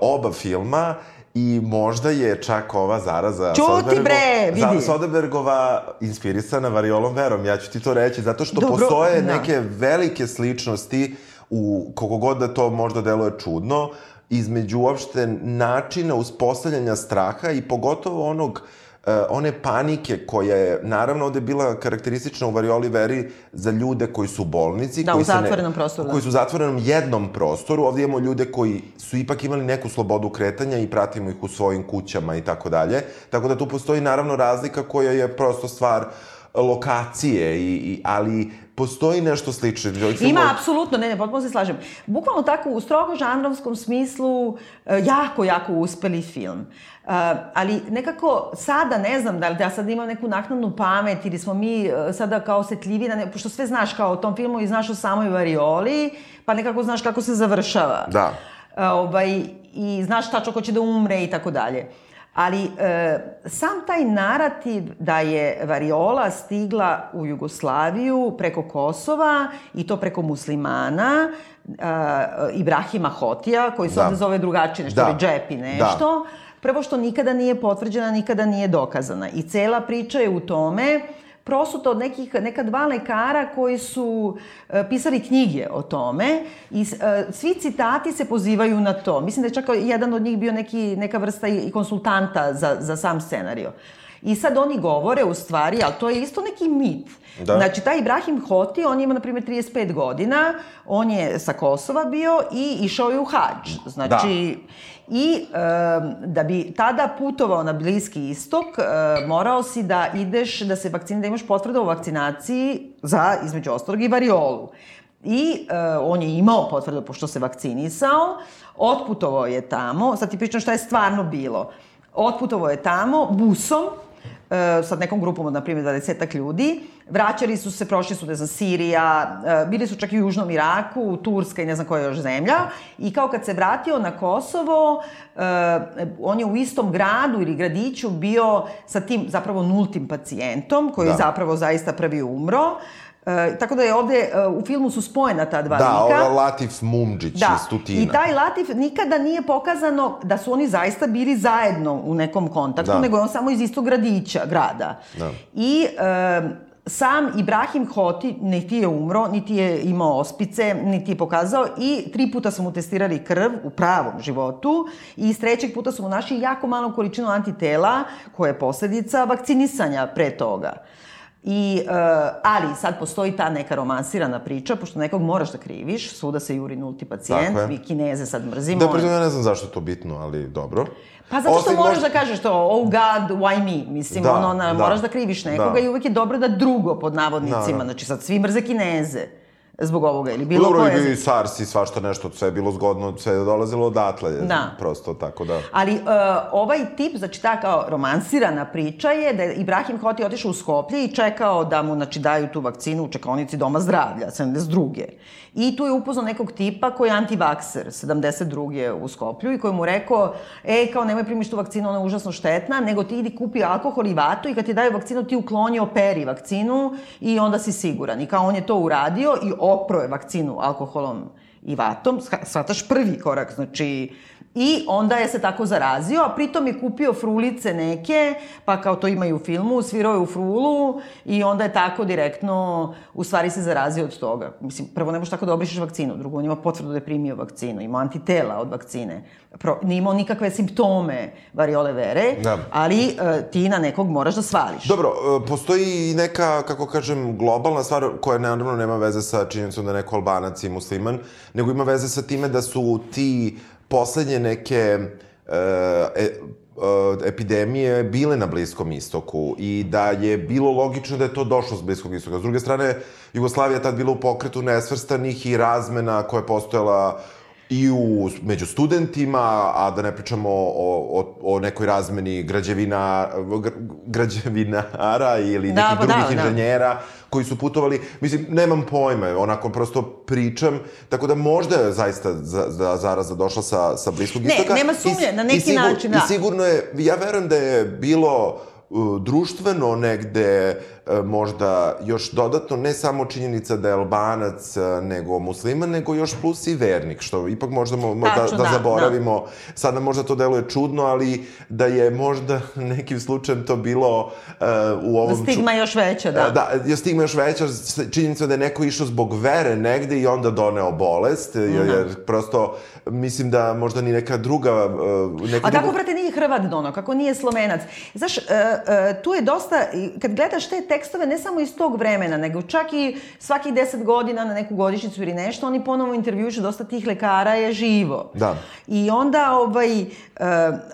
oba filma i možda je čak ova zaraza Čuti bre, vidi. Soderbergova inspirisana Variolom Verom, ja ću ti to reći, zato što Dobro, postoje da. neke velike sličnosti u, kogo god da to možda deluje čudno, između uopšte načina uspostavljanja straha i pogotovo onog uh, uh, one panike koja je, naravno, ovde bila karakteristična u Varioli Veri za ljude koji su u bolnici. Da, koji u zatvorenom ne, prostoru. Da. Koji su u zatvorenom jednom prostoru. Ovde imamo ljude koji su ipak imali neku slobodu kretanja i pratimo ih u svojim kućama i tako dalje. Tako da tu postoji, naravno, razlika koja je prosto stvar lokacije, i, i, ali postoji nešto slično. Ima, apsolutno, ne, ne, potpuno se slažem. Bukvalno tako, u strogo žanrovskom smislu, e, jako, jako uspeli film. Uh, ali nekako sada ne znam da li ja sad imam neku naknadnu pamet ili smo mi uh, sada kao osetljivi, na ne, pošto sve znaš kao o tom filmu i znaš o samoj varioli, pa nekako znaš kako se završava. Da. Uh, ovaj, I znaš tačno ko će da umre i tako dalje. Ali e, sam taj narativ da je variola stigla u Jugoslaviju preko Kosova i to preko muslimana, e, Ibrahima Hotija, koji se da. ovde zove drugačije, nešto da. džepi nešto, da. prvo što nikada nije potvrđena, nikada nije dokazana. I cela priča je u tome prosuto od nekih, neka dva lekara koji su e, pisali knjige o tome i e, svi citati se pozivaju na to. Mislim da je čak jedan od njih bio neki, neka vrsta i konsultanta za, za sam scenario. I sad oni govore u stvari, ali to je isto neki mit. Da. Znači, taj Ibrahim Hoti, on ima, na primjer, 35 godina, on je sa Kosova bio i išao je u hađ. Znači, da. I e, da bi tada putovao na Bliski istok, e, morao si da ideš, da se vakcini, da imaš potvrdu o vakcinaciji za, između ostalog, i variolu. I e, on je imao potvrdu pošto se vakcinisao, otputovao je tamo, sad ti pričam šta je stvarno bilo. Otputovao je tamo busom, sa nekom grupom od, na primjer, 20 ljudi. Vraćali su se, prošli su za Sirija, e, bili su čak i u Južnom Iraku, Turska i ne znam koja još zemlja. I kao kad se vratio na Kosovo, e, on je u istom gradu ili gradiću bio sa tim zapravo nultim pacijentom, koji da. je zapravo zaista prvi umro. E, tako da je ovde, e, u filmu su spojena ta dva da, lika. Da, ova Latif Mumđić da. iz Tutina. I taj Latif nikada nije pokazano da su oni zaista bili zajedno u nekom kontaktu, da. nego je on samo iz istog gradića, grada. Da. I e, sam Ibrahim Hoti niti je umro, niti je imao ospice, niti je pokazao i tri puta su mu testirali krv u pravom životu i iz trećeg puta su mu našli jako malom količinu antitela koja je posledica vakcinisanja pre toga. I, uh, ali sad postoji ta neka romansirana priča, pošto nekog moraš da kriviš, svuda se juri nulti pacijent, vi kineze sad mrzimo. Da, pritom ja ne znam zašto je to bitno, ali dobro. Pa zato što Osim moraš možda... da kažeš to, oh God, why me? Mislim, da, ono, na, da, moraš da kriviš nekoga da. i uvek je dobro da drugo, pod navodnicima, da, da. znači sad svi mrze kineze zbog ovoga ili bilo Dobro, koje... Dobro, i SARS i svašta nešto, sve je bilo zgodno, sve je dolazilo odatle, da. prosto, tako da... Ali uh, ovaj tip, znači ta kao romansirana priča je da je Ibrahim Hoti otišao u Skoplje i čekao da mu, znači, daju tu vakcinu u čekonici Doma zdravlja, 72. I tu je upoznao nekog tipa koji je antivakser, 72. u Skoplju, i koji mu rekao, ej, kao nemoj primiš tu vakcinu, ona je užasno štetna, nego ti idi kupi alkohol i vatu i kad ti daju vakcinu, ti ukloni, operi vakcinu i onda si siguran. I kao on je to uradio i opro je vakcinu alkoholom i vatom, shvataš prvi korak, znači I onda je se tako zarazio, a pritom je kupio frulice neke, pa kao to imaju u filmu, svirao je u frulu i onda je tako direktno, u stvari se zarazio od toga. Mislim, prvo ne možeš tako da obrišeš vakcinu, drugo, on ima potvrdu da je primio vakcinu, ima antitela od vakcine, Pro, nije imao nikakve simptome variole vere, da. ali uh, ti na nekog moraš da svališ. Dobro, uh, postoji i neka, kako kažem, globalna stvar koja naravno nema veze sa činjenicom da neko albanac i musliman, nego ima veze sa time da su ti poslednje neke uh, e, uh, epidemije bile na Bliskom istoku i da je bilo logično da je to došlo s Bliskog istoka. S druge strane, Jugoslavija tad bila u pokretu nesvrstanih i razmena koja je postojala i u, među studentima, a da ne pričamo o, o, o nekoj razmeni građevina, građevinara ili da, nekih pa drugih da, da. inženjera da. Koji su putovali. Mislim, nemam pojma, onako prosto pričam, tako da možda je zaista za, za, zaraza došla sa, sa Bliskog ne, istoka. Ne, nema sumnje, na neki sigur, način, da. I sigurno je, ja verujem da je bilo društveno negde možda još dodatno ne samo činjenica da je albanac, e, nego musliman, nego još plus i vernik, što ipak možda mo, da, da, da zaboravimo. Da. Sada možda to deluje čudno, ali da je možda nekim slučajem to bilo uh, u ovom... Stigma ču... još veća, da. Da, je stigma još veća, činjenica da je neko išao zbog vere negde i onda doneo bolest, jer, mm -hmm. jer prosto mislim da možda ni neka druga... Uh, neka A kako, druga... brate, nije Hrvat dono, kako nije Slovenac? Znaš, uh, uh, tu je dosta, kad gledaš te tekstove ne samo iz tog vremena, nego čak i svakih deset godina na neku godišnicu ili nešto, oni ponovo intervjušu dosta tih lekara je živo. Da. I onda ovaj, e,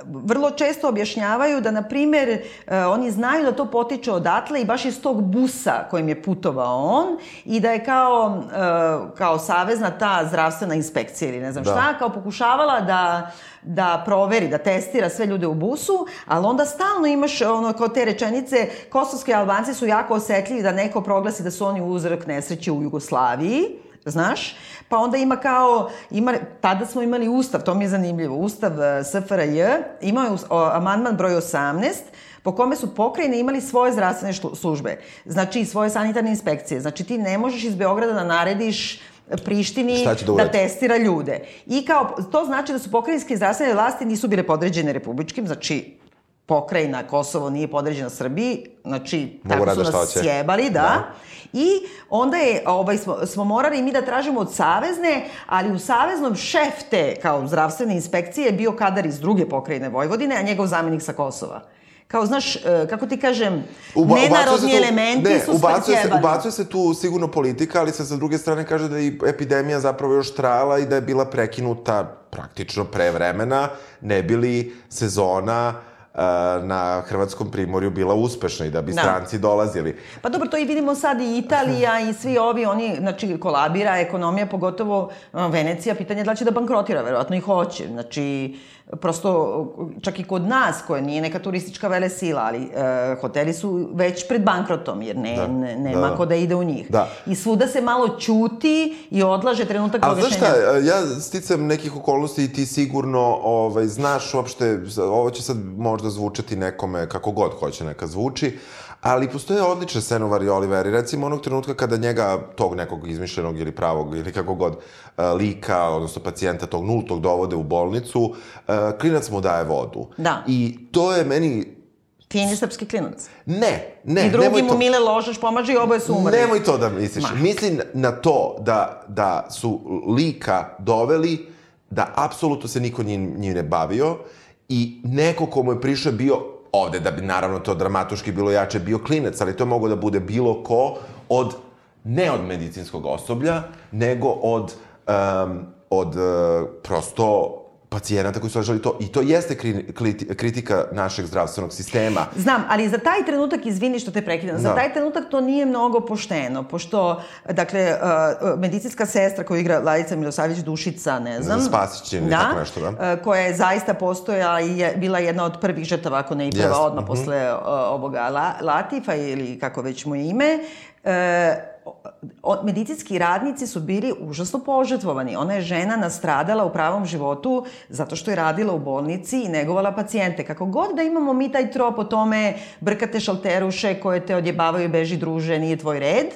vrlo često objašnjavaju da, na primer, e, oni znaju da to potiče odatle i baš iz tog busa kojim je putovao on i da je kao, e, kao savezna ta zdravstvena inspekcija ili ne znam da. šta, kao pokušavala da da proveri, da testira sve ljude u busu, ali onda stalno imaš ono kao te rečenice, kosovski albanci su jako osetljivi da neko proglasi da su oni uzrok nesreće u Jugoslaviji, znaš, pa onda ima kao, ima, tada smo imali ustav, to mi je zanimljivo, ustav e, SFRJ, imao je amandman broj 18, po kome su pokrajine imali svoje zdravstvene službe, znači svoje sanitarne inspekcije. Znači ti ne možeš iz Beograda da narediš Prištini da, da testira ljude. I kao, to znači da su pokrajinske zdravstvene vlasti nisu bile podređene republičkim, znači pokrajina Kosovo nije podređena Srbiji, znači Mogu tako su nas sjebali, da. da. I onda je, ovaj, smo, smo morali mi da tražimo od Savezne, ali u Saveznom šef te, kao zdravstvene inspekcije, je bio kadar iz druge pokrajine Vojvodine, a njegov zamenik sa Kosova kao, znaš, e, kako ti kažem, Uba, nenarodni tu, elementi ne, su ubacuje se, ubacuje se tu sigurno politika, ali se sa druge strane kaže da je epidemija zapravo još trajala i da je bila prekinuta praktično pre vremena, ne bili sezona na Hrvatskom primorju bila uspešna i da bi da. stranci dolazili. Pa dobro, to i vidimo sad i Italija i svi ovi, oni, znači, kolabira ekonomija, pogotovo Venecija, pitanje je da li će da bankrotira, verovatno i hoće. Znači, prosto, čak i kod nas, koja nije neka turistička vele sila, ali e, hoteli su već pred bankrotom, jer ne, da. ne, nema da, da. ko da ide u njih. Da. I svuda se malo ćuti i odlaže trenutak A znaš šta, ja sticam nekih okolnosti i ti sigurno ovaj, znaš uopšte, ovo će sad možda zvučati nekome kako god hoće neka zvuči, Ali postoje odlične scene u Varioli Veri. Recimo onog trenutka kada njega, tog nekog izmišljenog ili pravog ili kako god, uh, lika, odnosno pacijenta tog nultog dovode u bolnicu, uh, klinac mu daje vodu. Da. I to je meni Ti srpski klinac. Ne, ne, I drugi mu to. Mile Ložaš pomaže i oboje su umrli. Nemoj to da misliš. Ma. Mislim na to da, da su lika doveli, da apsolutno se niko njim, njim ne bavio i neko ko mu je prišao bio ovde, da bi naravno to dramatuški bilo jače, bio klinac, ali to mogo da bude bilo ko od, ne od medicinskog osoblja, nego od, um, od uh, prosto pacijenata koji su ležali to. I to jeste kritika našeg zdravstvenog sistema. Znam, ali za taj trenutak, izvini što te prekidam, za da. taj trenutak to nije mnogo pošteno, pošto, dakle, uh, medicinska sestra koju igra Ladica Milosavljević Dušica, ne znam. Spasić ili da, tako nešto, da. Uh, koja je zaista postoja i je bila jedna od prvih žrtava, ako ne i prva, yes. odmah mm -hmm. posle uh, ovoga La, Latifa ili kako već mu ime. Uh, medicinski radnici su bili užasno požetvovani. Ona je žena nastradala u pravom životu zato što je radila u bolnici i negovala pacijente. Kako god da imamo mi taj trop o tome brkate šalteruše koje te odjebavaju beži druže, nije tvoj red.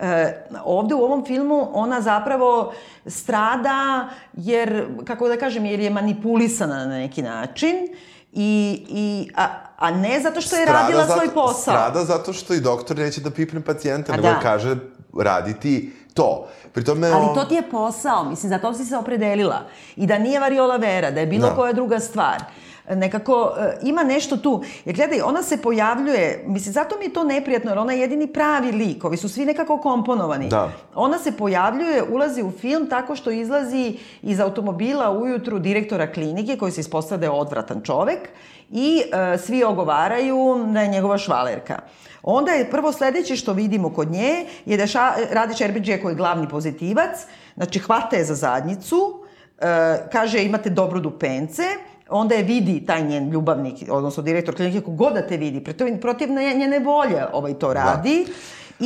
E, ovde u ovom filmu ona zapravo strada jer, kako da kažem, jer je manipulisana na neki način i, i a, a ne zato što je strada radila zato, svoj posao. Strada zato što i doktor neće da pipne pacijenta, nego da. kaže raditi to. Pri tome, Ali to ti je posao, mislim, za to si se opredelila. I da nije variola vera, da je bilo da. koja druga stvar nekako e, ima nešto tu. Jer gledaj, ona se pojavljuje, mislim, zato mi je to neprijatno, jer ona je jedini pravi lik, ovi su svi nekako komponovani. Da. Ona se pojavljuje, ulazi u film tako što izlazi iz automobila ujutru direktora klinike, koji se ispostavlja da je odvratan čovek, i e, svi ogovaraju da je njegova švalerka. Onda je prvo sledeće što vidimo kod nje je da ša, Radi Čerbeđe koji je glavni pozitivac, znači hvata je za zadnjicu, e, kaže imate dobro dupence, onda je vidi taj njen ljubavnik, odnosno direktor klinike, kogod da te vidi, protiv, protiv njene volje ovaj to radi. Da.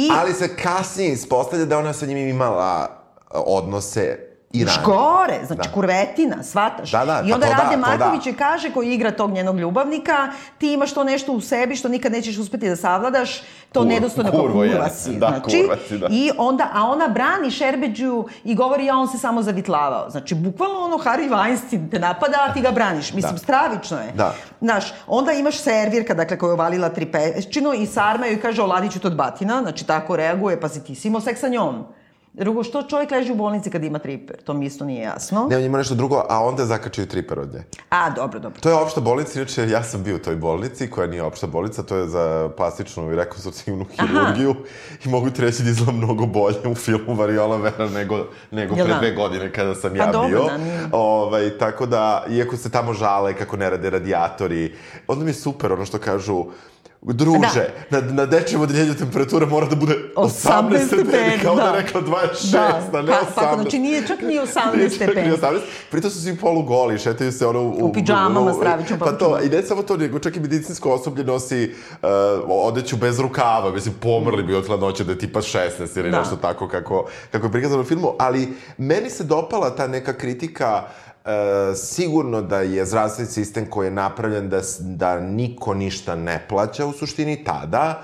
I... Ali se kasnije ispostavlja da ona sa njim imala odnose I rani. Škore, znači da. kurvetina, svataš. Da, da, I onda pa Rade da, Marković da. kaže, koji igra tog njenog ljubavnika, ti imaš to nešto u sebi što nikad nećeš uspeti da savladaš, to Kur, nedostojno kao kurva si. Da, znači, kurva si, da. I onda, a ona brani Šerbeđu i govori, ja on se samo zavitlavao. Znači, bukvalno ono, Harry Weinstein te napada, a ti ga braniš. Mislim, da. stravično je. Da. Znaš, onda imaš servirka, dakle, koja je ovalila tri pečinu i sarmaju i kaže, oladiću to od batina, znači tako reaguje, pa si ti si imao seks sa njom. Drugo, što čovjek leži u bolnici kad ima triper? To mi isto nije jasno. Ne, on ima nešto drugo, a onda zakačaju triper od nje. A, dobro, dobro. To je opšta bolnica, inače ja sam bio u toj bolnici, koja nije opšta bolnica, to je za plastičnu i rekonstruktivnu hirurgiju. Aha. I mogu ti reći da izgleda mnogo bolje u filmu Variola Vera nego, nego pre da? dve godine kada sam pa ja dobro, bio. Da, nije. ovaj, tako da, iako se tamo žale kako ne rade radijatori, onda mi je super ono što kažu, Druže, da. na, na dečjem odeljenju temperatura mora da bude 18, 18 stepeni, kao da, da je rekao 26, da. a ne 18. Pa, pa, znači nije čak ni 18 stepeni. Nije 18. Pritom su svi polugoli, šetaju se ono... U, u pidžamama, stravično Pa to, i ne samo to, nego čak i medicinsko osoblje nosi uh, odeću bez rukava, mislim, pomrli bi od hladnoće da je tipa 16 ili da. nešto tako kako, kako je prikazano u filmu, ali meni se dopala ta neka kritika uh, E, sigurno da je zdravstveni sistem koji je napravljen da, da niko ništa ne plaća u suštini tada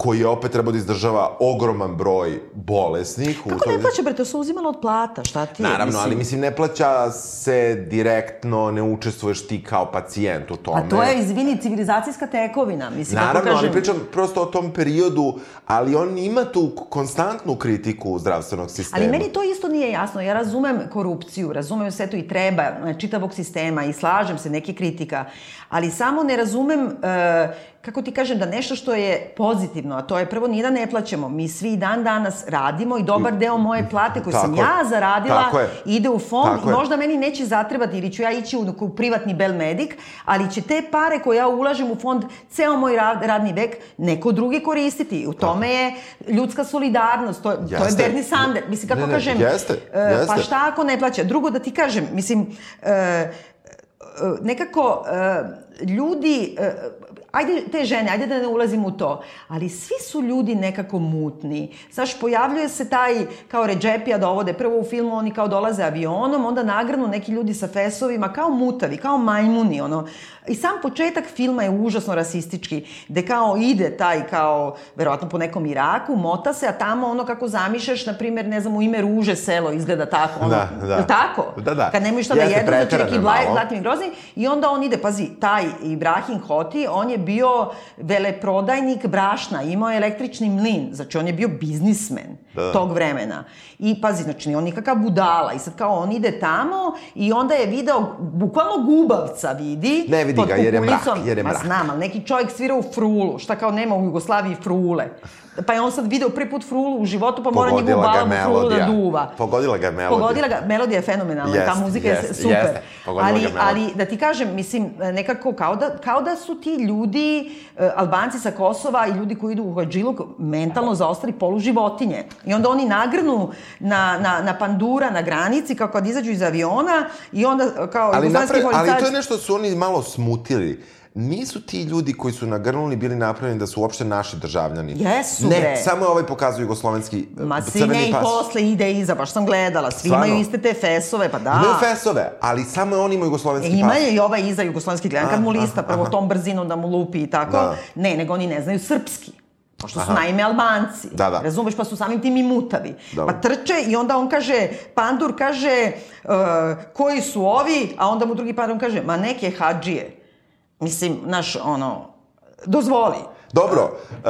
koji je opet trebao da izdržava ogroman broj bolesnih. Kako ne plaća, bre, to se uzimalo od plata, šta ti je? Naravno, mislim... ali mislim, ne plaća se direktno, ne učestvuješ ti kao pacijent u tome. A to je, izvini, civilizacijska tekovina, mislim, Naravno, kako kažem... ali pričam prosto o tom periodu, ali on ima tu konstantnu kritiku zdravstvenog sistema. Ali meni to isto nije jasno. Ja razumem korupciju, razumem sve to i treba čitavog sistema i slažem se, neke kritika, ali samo ne razumem... Uh, kako ti kažem, da nešto što je pozitivno, a to je prvo ni da ne plaćamo, mi svi dan danas radimo i dobar deo moje plate koju sam ja zaradila ide u fond Tako i možda je. meni neće zatrebati ili ću ja ići u, u privatni Belmedik, ali će te pare koje ja ulažem u fond ceo moj rad, radni vek neko drugi koristiti. U tome je ljudska solidarnost, to, to je Bernie Sanders. Mislim, kako ne, ne, kažem, jeste, e, jeste. pa šta ako ne plaća? Drugo da ti kažem, mislim, uh, nekako uh, ljudi, uh, ajde te žene, ajde da ne ulazim u to, ali svi su ljudi nekako mutni. Znaš, pojavljuje se taj, kao Ređepija dovode, prvo u filmu oni kao dolaze avionom, onda nagrnu neki ljudi sa fesovima, kao mutavi, kao majmuni, ono. I sam početak filma je užasno rasistički, gde kao ide taj, kao, verovatno po nekom Iraku, mota se, a tamo ono kako zamišljaš, na primjer, ne znam, u ime ruže selo izgleda tako, ono, da, da. tako? Da, da. Kad nemaju šta da jedu, znači neki blatim i grozni, i onda on ide, pazi, taj Ibrahim Hoti, on je bio veleprodajnik brašna, imao je električni mlin, znači on je bio biznismen da. tog vremena. I pazi, znači on nikakav budala i sad kao on ide tamo i onda je video, bukvalno gubavca vidi. Ne vidi ga jer je mrak, jer je mrak. Ma znam, ali neki čovjek svira u frulu, šta kao nema u Jugoslaviji frule. Pa je on sad video prvi put frulu u životu, pa mora njegovu balamu frulu da duva. Pogodila ga melodija. Pogodila ga, melodija je fenomenalna, yes, ta muzika yes, je super. Yes, ali, ali da ti kažem, mislim, nekako kao da, kao da su ti ljudi, uh, Albanci sa Kosova i ljudi koji idu u Hadžiluk, mentalno zaostali polu životinje. I onda oni nagrnu na, na, na pandura na granici, kao kad izađu iz aviona i onda kao... Ali, napre, ali to je nešto su oni malo smutili nisu ti ljudi koji su nagrnuli bili napravljeni da su uopšte naši državljani. Jesu, ne, bre. samo je ovaj pokazuje jugoslovenski Ma, crveni pas. Ma, i posle ide iza, baš sam gledala. Svi Stvarno? imaju iste te fesove, pa da. Imaju fesove, ali samo on ima jugoslovenski e, ima pas. Ima je i ovaj iza jugoslovenski, gledam kad mu lista prvo aha. tom brzinom da mu lupi i tako. Da. Ne, nego oni ne znaju srpski. Pošto su Aha. naime Albanci. Da, da. Razumeš, pa su samim tim i mutavi. Dobro. Pa trče i onda on kaže, Pandur kaže, uh, koji su ovi, a onda mu drugi Pandur kaže, ma neke hađije. Mislim, naš, ono, dozvoli. Dobro, uh,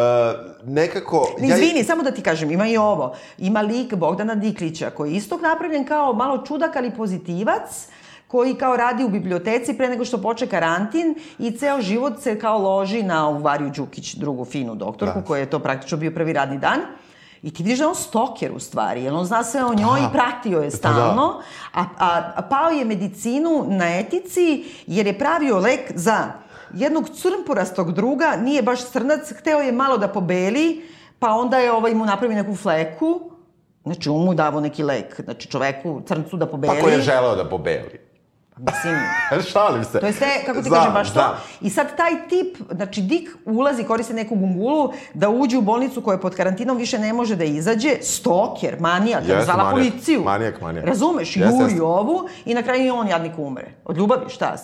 nekako... Izvini, ja... samo da ti kažem, ima i ovo. Ima lik Bogdana Diklića, koji je isto napravljen kao malo čudak, ali pozitivac, koji kao radi u biblioteci pre nego što poče karantin i ceo život se kao loži na ovu Variju Đukić, drugu finu doktorku, da. koja je to praktično bio prvi radni dan. I ti vidiš da je on stoker u stvari, jer on zna sve o njoj i pratio je stalno, pa da. a, a, a pao je medicinu na etici jer je pravio lek za jednog crnporastog druga, nije baš crnac, hteo je malo da pobeli, pa onda je ovaj mu napravi neku fleku, znači on mu davo neki lek, znači čoveku, crncu da pobeli. Pa ko je želeo da pobeli? Mislim... Šalim se. To je sve, kako ti znam, kažem, baš to. I sad taj tip, znači Dik ulazi, koriste neku gungulu, da uđe u bolnicu koja je pod karantinom više ne može da izađe, stoker, manijak, yes, zvala manijak, policiju. Manijak, manijak. Razumeš, yes, juri yes. ovu i na kraju i on jadnik umre. Od ljubavi, šta,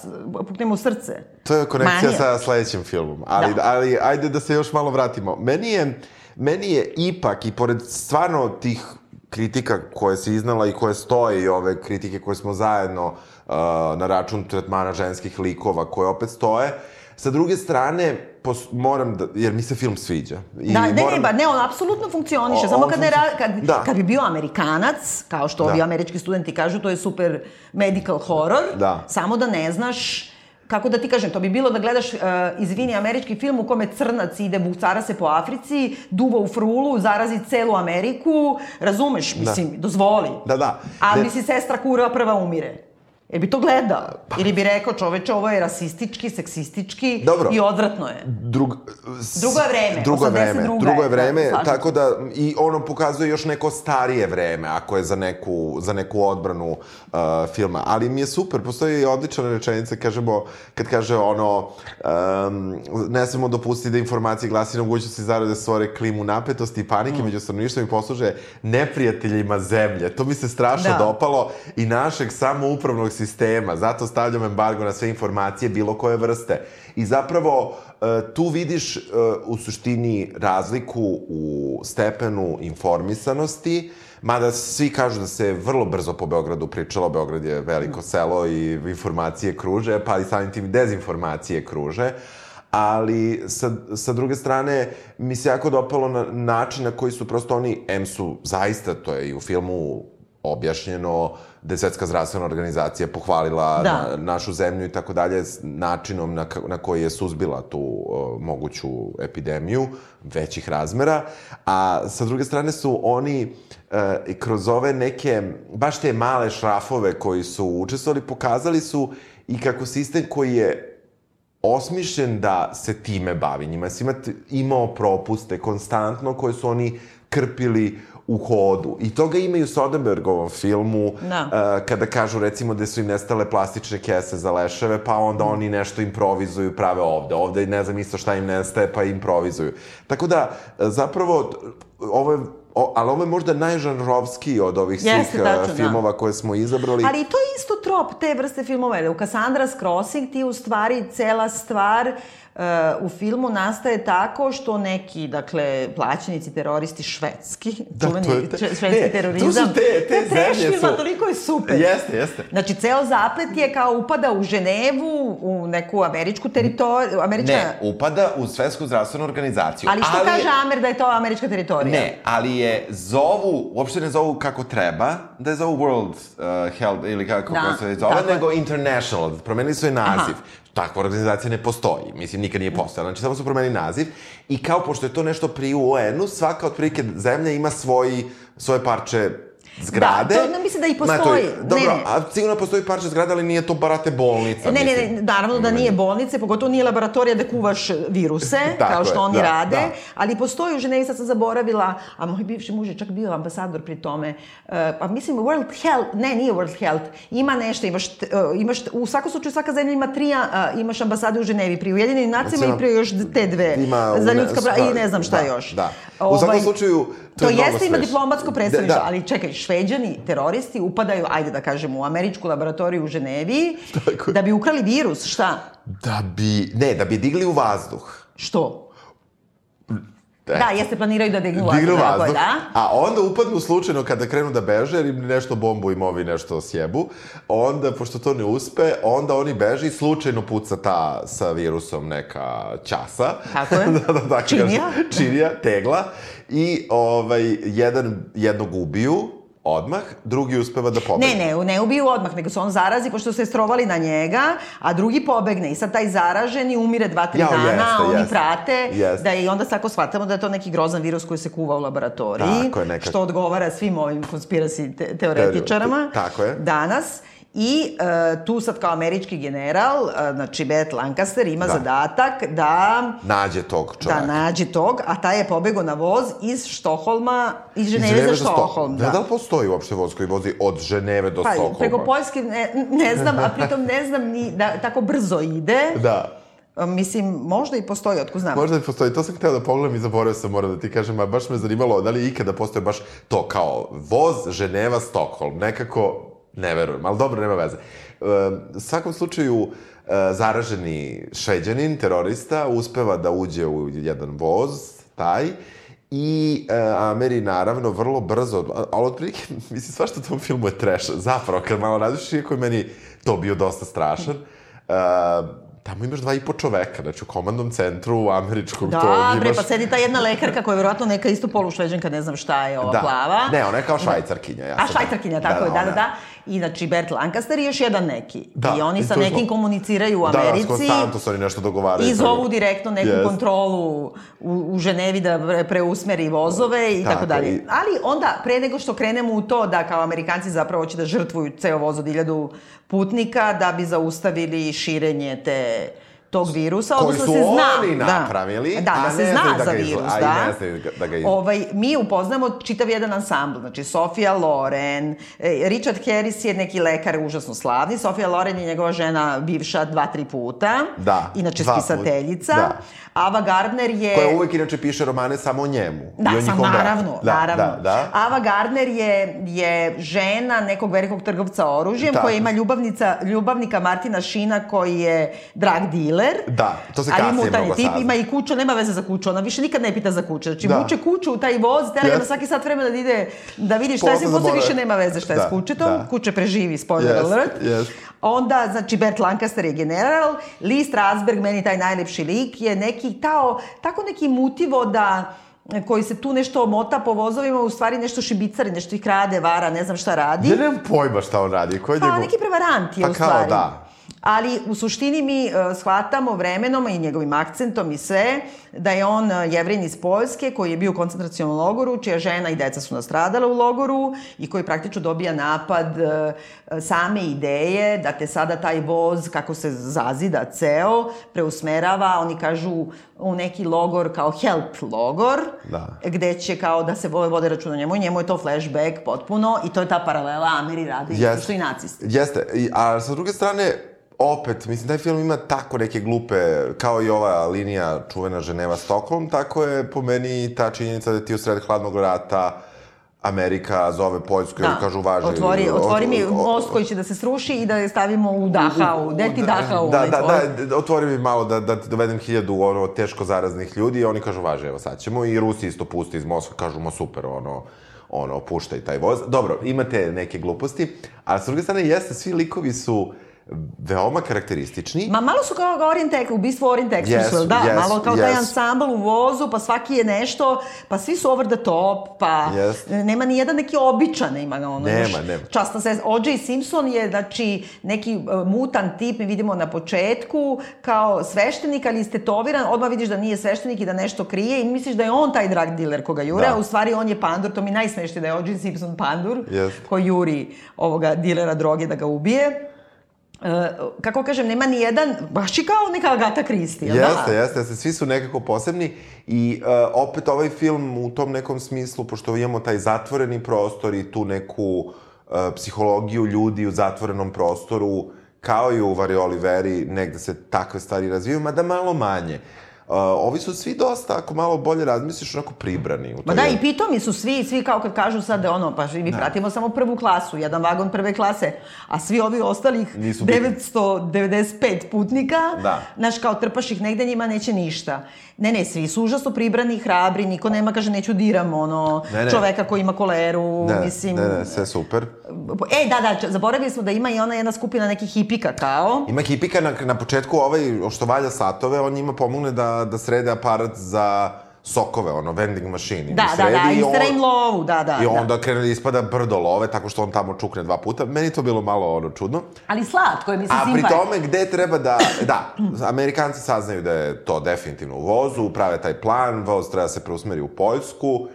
pukne mu srce. To je konekcija manijak. sa sledećim filmom. Ali, da. ali ajde da se još malo vratimo. Meni je, meni je ipak, i pored stvarno tih kritika koje se iznala i koje stoje i ove kritike koje smo zajedno uh, na račun tretmana ženskih likova koje opet stoje. Sa druge strane, pos, moram da, jer mi se film sviđa. I da, ne, moram... ne, ba, ne, on apsolutno funkcioniše, o, samo kad, ne, kad, da. kad bi bio Amerikanac, kao što da. ovi američki studenti kažu, to je super medical horror, da. samo da ne znaš kako da ti kažem, to bi bilo da gledaš, uh, izvini, američki film u kome crnac ide, bucara se po Africi, duva u frulu, zarazi celu Ameriku, razumeš, da. mislim, da. dozvoli. Da, da. A ne... si sestra kura prva umire. E bi to gledao? Ili bi rekao, čoveče, ovo je rasistički, seksistički Dobro. i odvratno je. Drug, drugo je vreme. Drugo je vreme. Drugo je vreme, da, tako da i ono pokazuje još neko starije vreme, ako je za neku, za neku odbranu uh, filma. Ali mi je super, postoji i odlična rečenica, kažemo, kad kaže ono, um, ne smemo dopustiti da informacije glasi na mogućnosti zarade stvore klimu napetosti i panike mm. među stanovništvom i posluže neprijateljima zemlje. To mi se strašno da. dopalo i našeg samoupravnog sistema sistema, zato stavljam embargo na sve informacije bilo koje vrste. I zapravo e, tu vidiš e, u suštini razliku u stepenu informisanosti, mada svi kažu da se vrlo brzo po Beogradu pričalo, Beograd je veliko selo i informacije kruže, pa i samim tim dezinformacije kruže, ali sa, sa druge strane mi se jako dopalo na način na koji su prosto oni, M su zaista, to je i u filmu objašnjeno, da je Svetska zdravstvena organizacija pohvalila da. na, našu zemlju i tako dalje, načinom na, na koji je suzbila tu uh, moguću epidemiju većih razmera, a sa druge strane su oni uh, kroz ove neke, baš te male šrafove koji su učestvovali, pokazali su i kako sistem koji je osmišljen da se time bavi njima. Si imao propuste konstantno koje su oni krpili u hodu. I toga ima i u Soderbergovom filmu, da. uh, kada kažu recimo da su im nestale plastične kese za leševe, pa onda mm. oni nešto improvizuju, prave ovde. Ovde ne znam isto šta im nestaje, pa improvizuju. Tako da, zapravo, ovo je O, ali ovo je možda najžanrovskiji od ovih Jeste, svih tačno, uh, filmova da. koje smo izabrali. Ali to je isto trop te vrste filmova. U Cassandra's Crossing ti u stvari cela stvar uh, u filmu nastaje tako što neki, dakle, plaćenici teroristi švedski, da, čuveni te, švedski ne, terorizam. Tu su te, te zemlje su... Toliko je super. Jeste, jeste. Znači, ceo zaplet je kao upada u Ženevu, u neku američku teritoriju, američka... Ne, upada u Svetsku zdravstvenu organizaciju. Ali što ali kaže Amer da je to američka teritorija? Ne, ali je zovu, uopšte ne zovu kako treba, da je zovu World uh, Health, ili kako da, se zove, nego International, promenili su je naziv. Aha takva organizacija ne postoji. Mislim, nikad nije postojala. Znači, samo su promenili naziv. I kao, pošto je to nešto pri UN-u, svaka otprilike zemlja ima svoji, svoje parče zgrade. Da, to mislim da i postoji. je, dobro, ne, ne. a sigurno postoji parče zgrade, ali nije to barate bolnica. Ne, ne, ne, naravno da nije bolnice, pogotovo nije laboratorija da kuvaš viruse, kao što je, oni da, rade, da. ali postoji u Ženevi, sad sam zaboravila, a moj bivši muž je čak bio ambasador pri tome, uh, pa mislim World Health, ne, nije World Health, ima nešto, imaš, uh, imaš u svakom slučaju svaka zemlja ima tri, uh, imaš ambasade u Ženevi, pri Ujedinim nacijama i pri još te dve, ima, za ljudska prava i ne znam šta da, još. Da. U svakom ovaj, slučaju, to, to je jeste ima diplomatsko predstavništvo, da, da. ali čekaj, šveđani, teroristi upadaju, ajde da kažemo, u američku laboratoriju u Ženevi, Tako. da bi ukrali virus, šta? Da bi, ne, da bi digli u vazduh. Što? Eto. Da, jeste planiraju da dignu vazduh. Dignu vazduh, da. a onda upadnu slučajno kada krenu da beže, jer im nešto bombu im ovi nešto sjebu, onda, pošto to ne uspe, onda oni beže i slučajno puca ta sa virusom neka časa. Tako je. da, da, da, činija. Činija, tegla. I ovaj, jedan, jednog ubiju, odmah, drugi uspeva da pobegne. Ne, ne, ne ubiju odmah, nego se on zarazi pošto se strovali na njega, a drugi pobegne i sad taj zaraženi umire dva, tri ja, dana, jeste, oni jeste, prate jeste. da i onda tako shvatamo da je to neki grozan virus koji se kuva u laboratoriji, tako je, što odgovara svim ovim konspirasi te teoretičarama. Tako je. Danas. I uh, tu sad kao američki general, uh, znači Beth Lancaster ima da. zadatak da... Nađe tog čoveka. Da nađe tog, a taj je pobego na voz iz Štoholma, iz Ženeve, iz Ženeve za Štoholm. Da. da li postoji uopšte voz koji vozi od Ženeve do pa, Stokholma? Preko Poljske ne, ne znam, a pritom ne znam ni da tako brzo ide. Da. Mislim, možda i postoji, otko znam. Možda i postoji. To sam hteo da pogledam i zaboravio sam, moram da ti kažem, a baš me zanimalo da li ikada postoje baš to kao voz Ženeva, Stokholm. Nekako Ne verujem, ali dobro, nema veze. U svakom slučaju, e, zaraženi šveđanin, terorista, uspeva da uđe u jedan voz, taj, I e, Ameri, naravno, vrlo brzo, ali otprilike, mislim, svašta u tom filmu je trash. Zapravo, kad malo različiš, iako je meni to bio dosta strašan, e, tamo imaš dva i po čoveka, znači u komandnom centru američkog da, tog imaš... Da, bre, pa sedi ta jedna lekarka koja je verovatno neka isto polušveđanka, ne znam šta je ova da. plava. Ne, ona je kao švajcarkinja. Ja A, švajcarkinja, tako da, je, da, da, da. I znači Bert Lancaster i još jedan neki. Da, I oni i sa nekim smo... komuniciraju u Americi. Da, da, konstantno su oni nešto dogovaraju. I zovu direktno neku yes. kontrolu u, u Ženevi da preusmeri vozove i tako, tako dalje. I... Ali onda, pre nego što krenemo u to da kao Amerikanci zapravo će da žrtvuju ceo voz od iljadu putnika da bi zaustavili širenje te tog virusa, Koji odnosno su se zna. oni da. napravili, Da, a da se ne zna da za izla- virus, a da. ne znaju da ga Ovaj, mi upoznamo čitav jedan ansambl, znači Sofia Loren, e, Richard Harris je neki lekar užasno slavni, Sofia Loren je njegova žena bivša dva, tri puta, Da, inače spisateljica. Da. Ava Gardner je... Koja uvek inače piše romane samo o njemu. Da, i o sam, naravno, da, naravno. Da, da. Ava Gardner je, je žena nekog velikog trgovca oružjem Tako. koja ima ljubavnica, ljubavnika Martina Šina koji je drag dealer. Da, to se kasnije mnogo tip, sazna. ima i kuću, nema veze za kuću, ona više nikad ne pita za kuću. Znači, Da. vuče kuću u taj voz, tera Yes. svaki sat vremena da ide da vidi šta je, Posle više nema veze šta je Da, s kućetom. da. Kuće preživi, spoiler Yes, alert. yes. Onda, znači, Bert Lancaster je general, Lee Strasberg, meni taj najlepši lik, je neki tao, tako neki mutivo da koji se tu nešto mota po vozovima, u stvari nešto šibicari, nešto ih krade, vara, ne znam šta radi. Ja nemam pojma šta on radi. Ko je Pa, njegov... neki prevarant je Pa u kao, stvari. da. Ali u suštini mi uh, shvatamo vremenom i njegovim akcentom i sve da je on uh, jevrin iz Poljske koji je bio u koncentracionom logoru, čija žena i deca su nastradala u logoru i koji praktično dobija napad uh, same ideje da te sada taj voz, kako se zazida ceo, preusmerava, oni kažu u neki logor kao help logor, Da. gde će kao da se vode, računa o njemu i njemu je to flashback potpuno i to je ta paralela Ameri radi, yes. su i nacisti. Jeste, a sa druge strane, opet, mislim, taj film ima tako neke glupe, kao i ova linija čuvena Ženeva-Stokholm, tako je po meni ta činjenica da ti u sred hladnog rata Amerika zove Poljsku i kažu važi... Otvori, otvori mi most koji će da se sruši i da je stavimo u Dachau. Gde ti Dachau? Da, onaj da, tvoj? da, otvori mi malo da, da dovedem hiljadu ono, teško zaraznih ljudi i oni kažu, važe, evo sad ćemo. I Rusi isto pusti iz Moskva, kažu, ma super, ono, ono, puštaj taj voz. Dobro, imate neke gluposti, a s druge strane, jeste, svi likovi su veoma karakteristični. Ma malo su kao Orient Ex, ubistvo Orient Express, Jesu, da, jesu, malo kao taj jesu. ansambl u vozu, pa svaki je nešto, pa svi su over the top, pa Jest. nema ni jedan neki običan, ima ga ono, Nema, znaš, nema. časna se, O.J. Simpson je, znači, neki uh, mutan tip, mi vidimo na početku, kao sveštenik, ali istetoviran, odmah vidiš da nije sveštenik i da nešto krije i misliš da je on taj drug dealer koga jure, Da. a u stvari on je pandur, to mi najsmešnije da je O.J. Simpson pandur, Jest. koji juri ovoga dilera droge da ga ubije. E, kako kažem, nema ni jedan, baš i kao neka Agata Christie, jel Jeste, da? jeste, jeste, svi su nekako posebni i uh, opet ovaj film u tom nekom smislu, pošto imamo taj zatvoreni prostor i tu neku uh, psihologiju ljudi u zatvorenom prostoru, kao i u Vari Oliveri, negde se takve stvari razvijaju, mada malo manje. Uh, ovi su svi dosta, ako malo bolje razmisliš, onako pribrani. U Ma da, i pitomi su svi, svi kao kad kažu sad, ono, pa mi pratimo samo prvu klasu, jedan vagon prve klase, a svi ovi ostalih Nisu bitni. 995 putnika, Da. znaš, kao trpaš ih negde, njima neće ništa. Ne, ne, svi su užasno pribrani, hrabri, niko nema, kaže, neću diram, ono, Ne, ne. čoveka koji ima koleru, Ne, mislim... ne, ne, sve super. E, da, da, zaboravili smo da ima i ona jedna skupina nekih hipika, kao. Ima hipika na, na početku ovaj, što valja satove, on njima pomogne da, da srede aparat za sokove, ono, vending machine. im Da, da, da, i istera im lovu, da, da. I da. onda krene da ispada brdo love, tako što on tamo čukne dva puta. Meni to bilo malo ono čudno. Ali slatko je, mislim, A pri simpatično. tome gde treba da... Da, Amerikanci saznaju da je to definitivno u vozu, prave taj plan, voz treba da se preusmeri u Poljsku,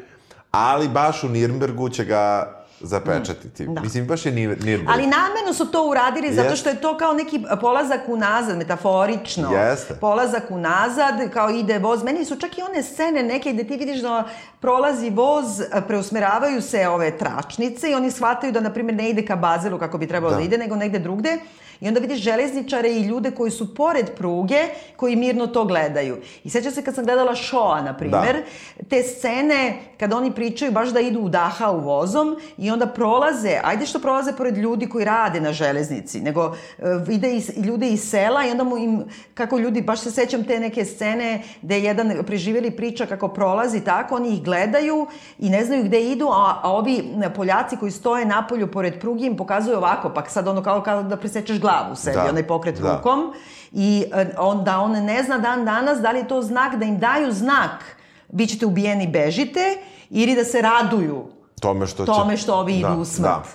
ali baš u Nirnbergu će ga zapečatiti. Mislim, baš je Nir- Nirnberg. Ali namerno su to uradili zato što je to kao neki polazak unazad, metaforično. Jeste. Polazak unazad, kao ide voz. Meni su čak i one scene neke gde ti vidiš da prolazi voz, preusmeravaju se ove tračnice i oni shvataju da, na primjer, ne ide ka Bazelu kako bi trebalo da, Da. ide, nego negde drugde. I onda vidiš železničare i ljude koji su pored pruge, koji mirno to gledaju. I sećam se kad sam gledala Shoa, na primjer, Da. te scene kad oni pričaju baš da idu u Dachau vozom i onda prolaze, ajde što prolaze pored ljudi koji rade na železnici, nego uh, vide i, ljude iz sela i onda mu im, kako ljudi, baš se sećam te neke scene gde jedan preživjeli priča kako prolazi tako, oni ih gledaju i ne znaju gde idu, a, a ovi Poljaci koji stoje napolju pored pruge im pokazuju ovako, pa sad ono kao, kao da presečeš glavu sebi, Da, onaj pokret da. rukom i e, onda on ne zna dan danas da li je to znak da im daju znak bit ćete ubijeni, bežite, ili da se raduju Tome što će... tome što ovi idu Da, u smrt.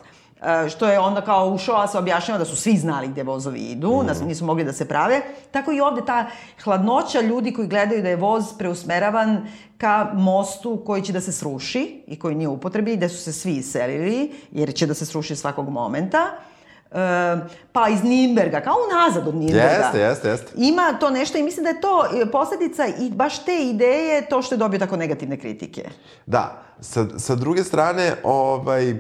E, što je onda kao u šoa se objašnjava da su svi znali gde vozovi idu, da su- nisu mogli da se prave. Tako i ovde ta hladnoća ljudi koji gledaju da je voz preusmeravan ka mostu koji će da se sruši i koji nije upotrebi, gde su se svi iselili, jer će da se sruši svakog momenta. Pa iz Nimberga, kao unazad od Nimberga. Jeste, jeste, jeste. Ima to nešto i mislim da je to posljedica i baš te ideje to što je dobio tako negativne kritike. Da, sa, sa druge strane, ovaj, e,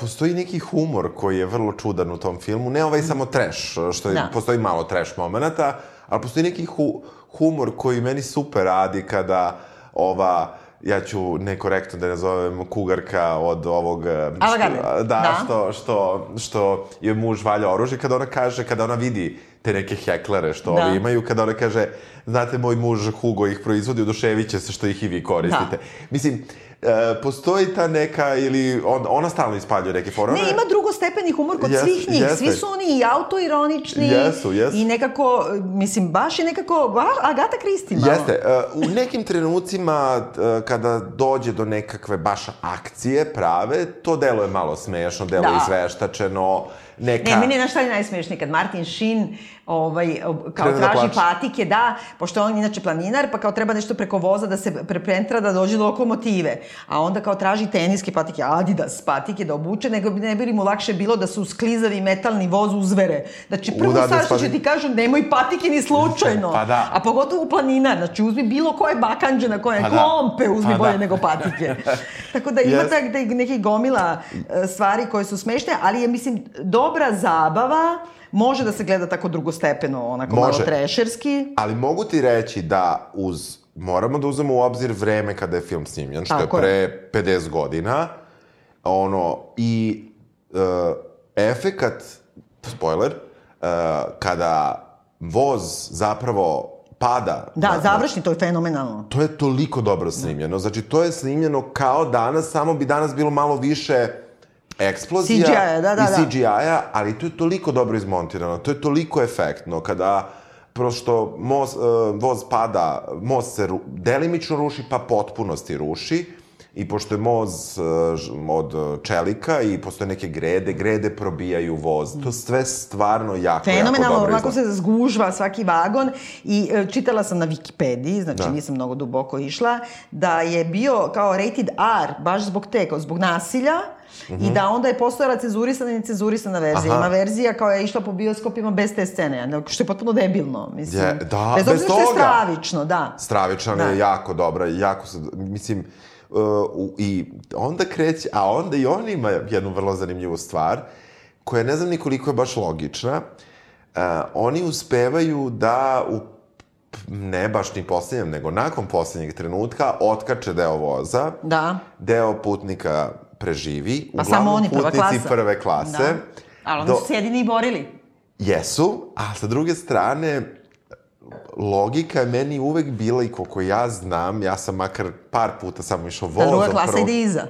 postoji neki humor koji je vrlo čudan u tom filmu. Ne ovaj samo trash, što je, da. postoji malo trash momenta, ali postoji neki hu, humor koji meni super radi kada ova ja ću nekorektno da nazovem kugarka od ovog... Što, da, da, što, što, što je muž valja oružje, kada ona kaže, kada ona vidi te neke heklere što da. ovi imaju, kada ona kaže, znate, moj muž Hugo ih proizvodi, oduševit se što ih i vi koristite. Da. Mislim, e, postoji ta neka, ili on, ona stalno ispaljuje neke forme. Ne, ima drugostepeni humor kod yes, svih njih. Jeste. Svi su oni i autoironični. Jesu, jesu. I nekako, mislim, baš je nekako, ba, Agata Kristi malo. Jeste. Uh, u nekim trenucima, uh, kada dođe do nekakve baš akcije prave, to delo je malo smešno, delo da. izveštačeno, neka... Ne, meni je šta je najsmešnije, kad Martin Sheen ovaj, kao Krene da traži da patike, da, pošto on inače planinar, pa kao treba nešto preko voza da se prepentra da dođe do lokomotive. A onda kao traži teniske patike, Adidas patike da obuče, nego bi ne bi mu lakše bilo da su sklizavi metalni voz uzvere. Znači, prvo stvar što će ti kažu, nemoj patike ni slučajno. Pa da. A pogotovo planinar, znači uzmi bilo koje bakanđe na koje pa da. klompe, uzmi pa bolje da. nego patike. Tako da ima yes. tak da neki gomila e, stvari koje su smešne, ali je, mislim, dobra zabava, može da se gleda tako drugostepeno, onako može. malo trešerski. Ali mogu ti reći da uz, moramo da uzmemo u obzir vreme kada je film snimljen, što tako je pre 50 godina, ono, i uh, efekat, spoiler, uh, kada voz zapravo pada. Da, na, završni, to je fenomenalno. To je toliko dobro snimljeno. Znači, to je snimljeno kao danas, samo bi danas bilo malo više eksplozija CGI, da, da, i CGI-a, ali to je toliko dobro izmontirano, to je toliko efektno kada prosto most, uh, voz pada, most se ru, delimično ruši, pa potpunosti ruši. I pošto je moz uh, od čelika i postoje neke grede, grede probijaju voz. To sve stvarno jako, Fenomenalno, jako dobro ovako se zgužva svaki vagon i uh, čitala sam na Wikipediji, znači da. nisam mnogo duboko išla, da je bio kao rated R, baš zbog te, zbog nasilja, Mm -hmm. I da onda je postojala cenzurisana i necenzurisana verzija. Aha. Ima verzija koja je išla po bioskopima bez te scene, što je potpuno debilno, mislim. Je, da, bez, bez toga. Je stravično, da. Stravična da. je jako dobra, jako se, mislim, uh, i onda kreće, a onda i on ima jednu vrlo zanimljivu stvar, koja ne znam nikoliko je baš logična. Uh, oni uspevaju da u ne baš ni posljednjem, nego nakon posljednjeg trenutka otkače deo voza. Da. Deo putnika preživi. Pa samo oni, prva klasa. prve klase. Da. Ali oni do... su se jedini i borili. Jesu, a sa druge strane, logika je meni uvek bila i koliko ja znam, ja sam makar par puta samo išao vozom. A druga klasa prvo... ide iza.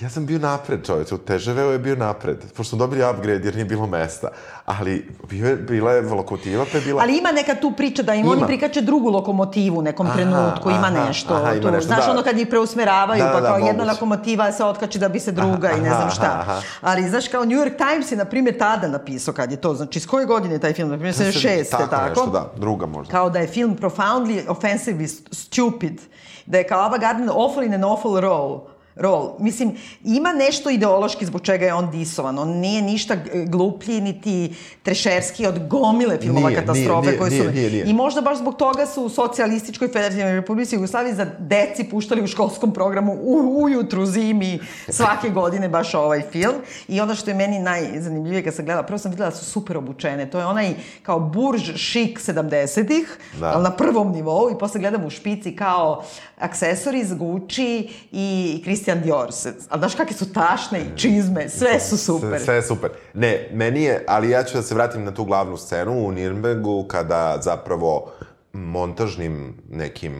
Ja sam bio napred, čoveče, u TŽV-u je bio napred, pošto smo dobili upgrade jer nije bilo mesta. Ali bio je, bila je lokomotiva, pa je bila... Ali ima neka tu priča da im ima. oni prikače drugu lokomotivu u nekom aha, trenutku, ima aha, nešto. Aha, ima tu. nešto, Znaš, da. ono kad ih preusmeravaju, da, pa da, kao da, jedna moguće. lokomotiva se otkači da bi se druga aha, i ne znam šta. Aha, aha. Ali, znaš, kao New York Times je, na primjer, tada napisao kad je to, znači, iz koje godine je taj film? Na primjer, 76. Tako, tako nešto, da, druga možda. Kao da je film profoundly, offensively stupid. Da je kao Ava Gardner awful in an awful role rol. Mislim, ima nešto ideološki zbog čega je on disovan. On nije ništa gluplji, niti trešerski od gomile filmova nije, katastrofe nije, koje su... Nije, nije, nije. I možda baš zbog toga su u socijalističkoj federativnoj republici Jugoslaviji za deci puštali u školskom programu u, ujutru, zimi, svake godine baš ovaj film. I ono što je meni najzanimljivije kad sam gledala, prvo sam videla da su super obučene. To je onaj kao burž šik 70-ih, da. ali na prvom nivou i posle gledam u špici kao aksesoris, Gucci i Christian Dior. Ali znaš kakve su tašne i čizme, sve su super. Sve, sve je super. Ne, meni je, ali ja ću da se vratim na tu glavnu scenu u Nirnbergu, kada zapravo montažnim nekim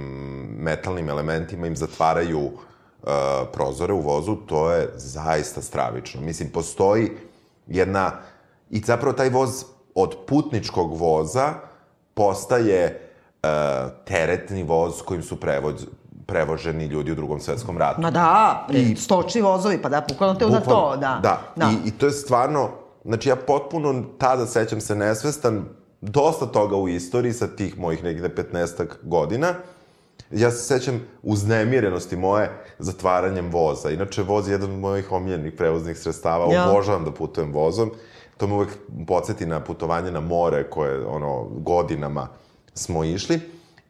metalnim elementima im zatvaraju uh, prozore u vozu, to je zaista stravično. Mislim, postoji jedna... I zapravo taj voz od putničkog voza postaje uh, teretni voz kojim su prevoz, prevoženi ljudi u drugom svetskom ratu. Ma da, I, stočni vozovi, pa da, bukvalno te na to, da. Da, da. I, i to je stvarno, znači ja potpuno tada sećam se nesvestan, dosta toga u istoriji sa tih mojih negde 15 godina, ja se sećam uznemirenosti moje zatvaranjem voza. Inače, voz je jedan od mojih omiljenih prevoznih sredstava, ja. obožavam da putujem vozom. to me uvek podsjeti na putovanje na more koje, ono, godinama smo išli.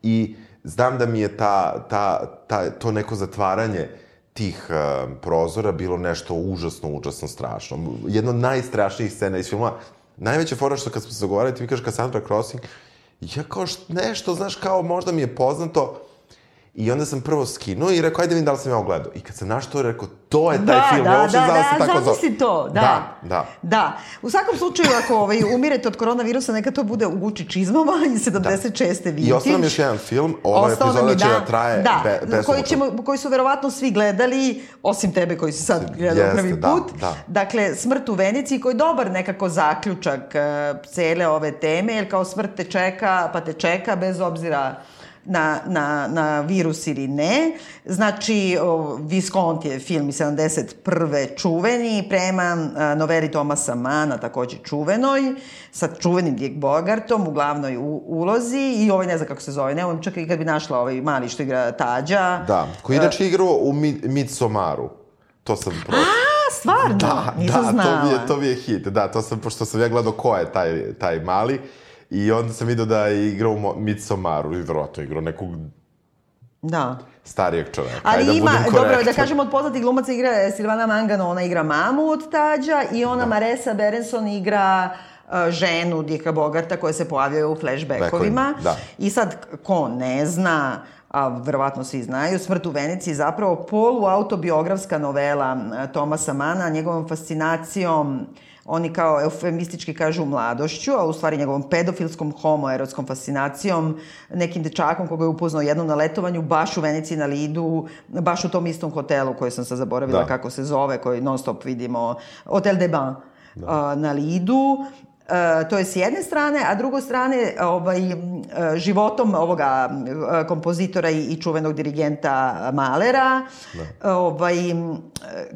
I znam da mi je ta, ta, ta, to neko zatvaranje tih uh, prozora bilo nešto užasno, užasno strašno. Jedna od najstrašnijih scena iz filma, najveća fora što kad smo se zagovarali, ti mi kažeš Cassandra Crossing, ja kao što, nešto, znaš, kao možda mi je poznato, I onda sam prvo skinuo i rekao, ajde vidim da li sam ja ogledao. I kad sam našao, rekao, to je taj da, film, da, ja uopšte da, da, se tako zove. zamisli to, da. Da, da. Da. U svakom slučaju, ako ovaj, umirete od koronavirusa, neka to bude u Gucci čizmama i 76. Da. vintage. I ostao nam još jedan film, ova Ostao epizoda je, će da, da traje da, be, bez koji, ćemo, koji su verovatno svi gledali, osim tebe koji si sad gledao Jeste, prvi da, put. da. Dakle, Smrt u Veneciji, koji je dobar nekako zaključak uh, cele ove teme, jer kao smrt te čeka, pa te čeka, bez obzira na, na, na virus ili ne. Znači, Visconti je film iz 71. čuveni, prema noveli Tomasa Mana, takođe čuvenoj, sa čuvenim Dick Bogartom u glavnoj u, ulozi i ovaj ne znam kako se zove, ne čak i kad bi našla ovaj mali što igra Tađa. Da, koji inače igrao u Mi, Midsommaru. To sam prošao. A, stvarno? Da, Nisam da, znala. to mi, je, to mi je hit. Da, to sam, pošto sam ja gledao ko je taj, taj mali. I onda sam vidio da je igrao u Midsommaru i verovatno je igrao nekog Da. starijeg čoveka. Ali Ajde ima, da dobro, da kažemo od poznatih glumaca igra Silvana Mangano, ona igra mamu od Tađa i ona Da. Maresa Berenson igra uh, ženu Dika Bogarta koja se pojavljuje u flashbackovima. Backovima, da. I sad, ko ne zna, a verovatno svi znaju, Smrt u Veneciji je zapravo poluautobiografska novela uh, Tomasa Mana, njegovom fascinacijom oni kao eufemistički kažu mladošću, a u stvari njegovom pedofilskom homoerotskom fascinacijom, nekim dečakom koga je upoznao jednom na letovanju, baš u Veneciji na Lidu, baš u tom istom hotelu koji sam sad zaboravila Da. kako se zove, koji non stop vidimo, Hotel de Ban da. na Lidu. E, to je s jedne strane, a drugo strane ovaj, e, životom ovoga e, kompozitora i, i čuvenog dirigenta Malera, da. ovaj,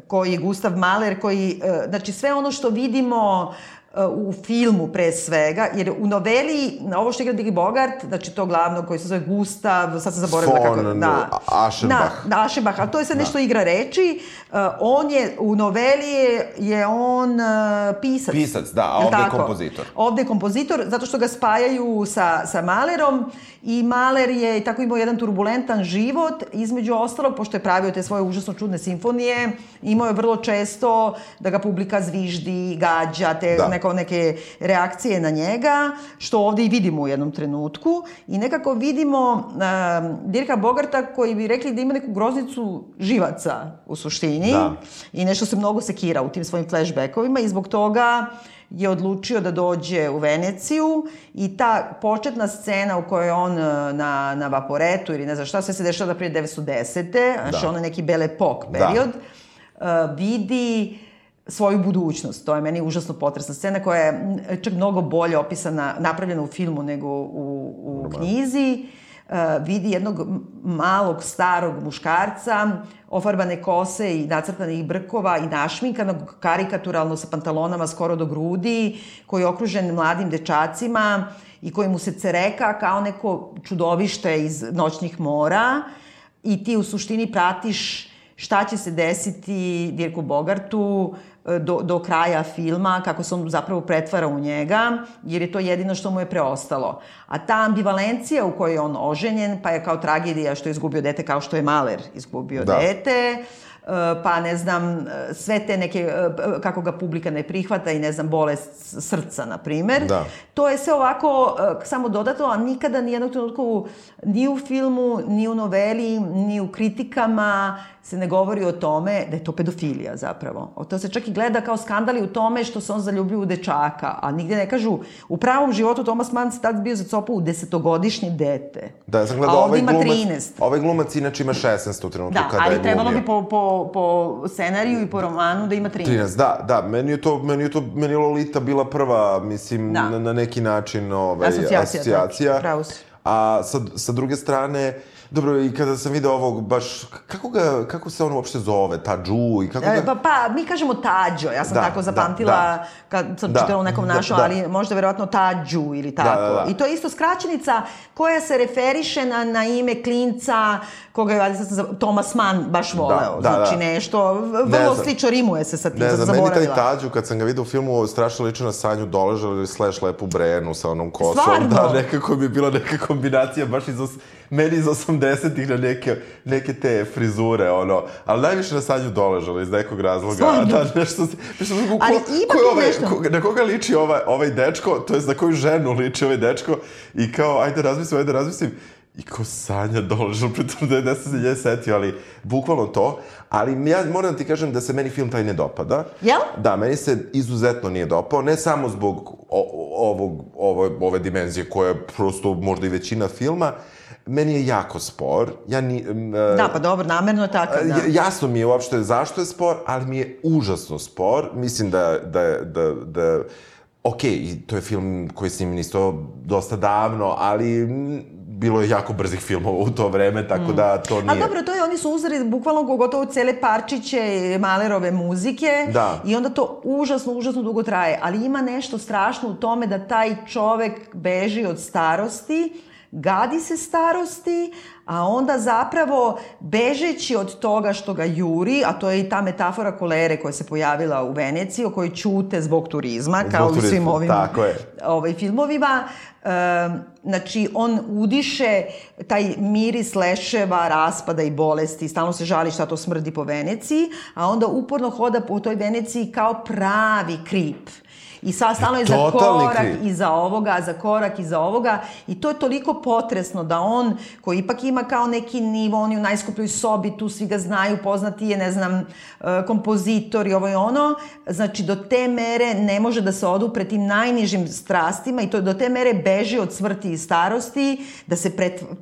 koji je Gustav Mahler, koji, znači sve ono što vidimo e, u filmu pre svega, jer u noveli, ovo što igra Digi Bogart, znači to glavno koji se zove Gustav, sad sam zaboravila Von kako... Da, Aschenbach. Da, da, Aschenbach, ali to je sad nešto igra reči. Uh, on je, u noveli je, je on uh, pisac. Pisac, da, a ovde je kompozitor. Ovde je kompozitor, zato što ga spajaju sa, sa Malerom i Maler je tako imao jedan turbulentan život, između ostalog, pošto je pravio te svoje užasno čudne simfonije, imao je vrlo često da ga publika zviždi, gađa, te Da. neko, neke reakcije na njega, što ovde i vidimo u jednom trenutku. I nekako vidimo um, Dirka Bogarta koji bi rekli da ima neku groznicu živaca u suštini Da. i nešto se mnogo sekira u tim svojim flashbackovima i zbog toga je odlučio da dođe u Veneciju i ta početna scena u kojoj on e, na, na vaporetu ili ne znam šta, sve se dešava da prije 910. Znači, Da. ono je neki Époque Da. period. e, vidi svoju budućnost. To je meni užasno potresna scena koja je čak mnogo bolje opisana, napravljena u filmu nego u, u knjizi. E, vidi jednog malog starog muškarca, ofarbane kose i nacrtanih brkova i našminkanog karikaturalno sa pantalonama skoro do grudi, koji je okružen mladim dečacima i koji mu se cereka kao neko čudovište iz noćnih mora i ti u suštini pratiš šta će se desiti Dirku Bogartu e, do, do kraja filma, kako se on zapravo pretvara u njega, jer je to jedino što mu je preostalo. A ta ambivalencija u kojoj je on oženjen, pa je kao tragedija što je izgubio dete, kao što je Maler izgubio Da. dete, e, pa ne znam, e, sve te neke, e, kako ga publika ne prihvata i ne znam, bolest srca, na primer. Da. To je sve ovako samo dodatno, a nikada nijednog trenutku ni u filmu, ni u noveli, ni u kritikama se ne govori o tome da je to pedofilija zapravo. O to se čak i gleda kao skandali u tome što se on zaljubio u dečaka, a nigde ne kažu u pravom životu Thomas Mann se tad bio zacopao u desetogodišnje dete. Da, ja sam gledao ovaj glumac. 13. Ovaj glumac inače ima 16 u trenutku Da, kada je ali trebalo glumio. bi po, po, po scenariju i po romanu da ima 13. 13, da, da, meni je to, meni je to, meni je Lolita bila prva, mislim, Da. na, na neki način, ovaj, Asocijacija, asocijacija. da, pravo si. A sa, sa druge strane, Dobro, i kada sam video ovog, baš, kako ga, kako se on uopšte zove, Tadžu i kako ga... E, pa, pa, mi kažemo Tađo, ja sam da, tako da, zapamtila da, da. kad sam da, čitala u nekom našom, da, da. ali možda verovatno Tađu ili da, tako. Da, da, da. I to je isto skraćenica koja se referiše na, na ime klinca koga je, valjda sam, Thomas Mann baš da, voleo. Da, da, znači da. nešto, vrlo slično rimuje se sa tim, ne znam, meni taj Tađu, kad sam ga vidio u filmu, strašno lično na Sanju Doležal ili slash Lepu Brenu sa onom kosom. Stvarno? Da, nekako bi bila neka kombinacija baš iz, meni iz 80-ih na neke, neke te frizure, ono. Ali najviše na Sanju Doležal iz nekog razloga. Stvarno? Da, nešto, nešto, ko, Ali ima ko, ovaj, nešto. Ko, na koga liči ovaj, ovaj dečko, to je na koju ženu liči ovaj dečko i kao, ajde razmislim, ajde razmislim i ko Sanja Doležal, pritom da je da se nje setio, ali bukvalno to. Ali ja moram da ti kažem da se meni film taj ne dopada. Jel? Da, meni se izuzetno nije dopao, ne samo zbog ovog, ove, ove dimenzije koja je prosto možda i većina filma, meni je jako spor. Ja ni, uh, da, pa dobro, namerno je tako, da. Jasno mi je uopšte zašto je spor, ali mi je užasno spor. Mislim da, da, da, da ok, to je film koji snimljen isto dosta davno, ali bilo je jako brzih filmova u to vreme, tako mm. da to nije... A dobro, to je, oni su uzeli bukvalno gotovo cele parčiće Malerove muzike da. i onda to užasno, užasno dugo traje. Ali ima nešto strašno u tome da taj čovek beži od starosti, gadi se starosti, a onda zapravo bežeći od toga što ga juri, a to je i ta metafora kolere koja se pojavila u Veneciji, o kojoj ćute zbog turizma, zbog kao turizma, u svim ovim ovaj, filmovima, znači, on udiše taj miris leševa, raspada i bolesti, stalno se žali šta to smrdi po Veneciji, a onda uporno hoda po toj Veneciji kao pravi krip. I sad stalno je za korak kriv. iza ovoga, za korak iza ovoga. I to je toliko potresno da on, koji ipak ima kao neki nivo, on je u najskupljoj sobi, tu svi ga znaju, poznati je, ne znam, e, kompozitor i ovo i ono, znači do te mere ne može da se odupre tim najnižim strastima i to do te mere beži od smrti i starosti, da se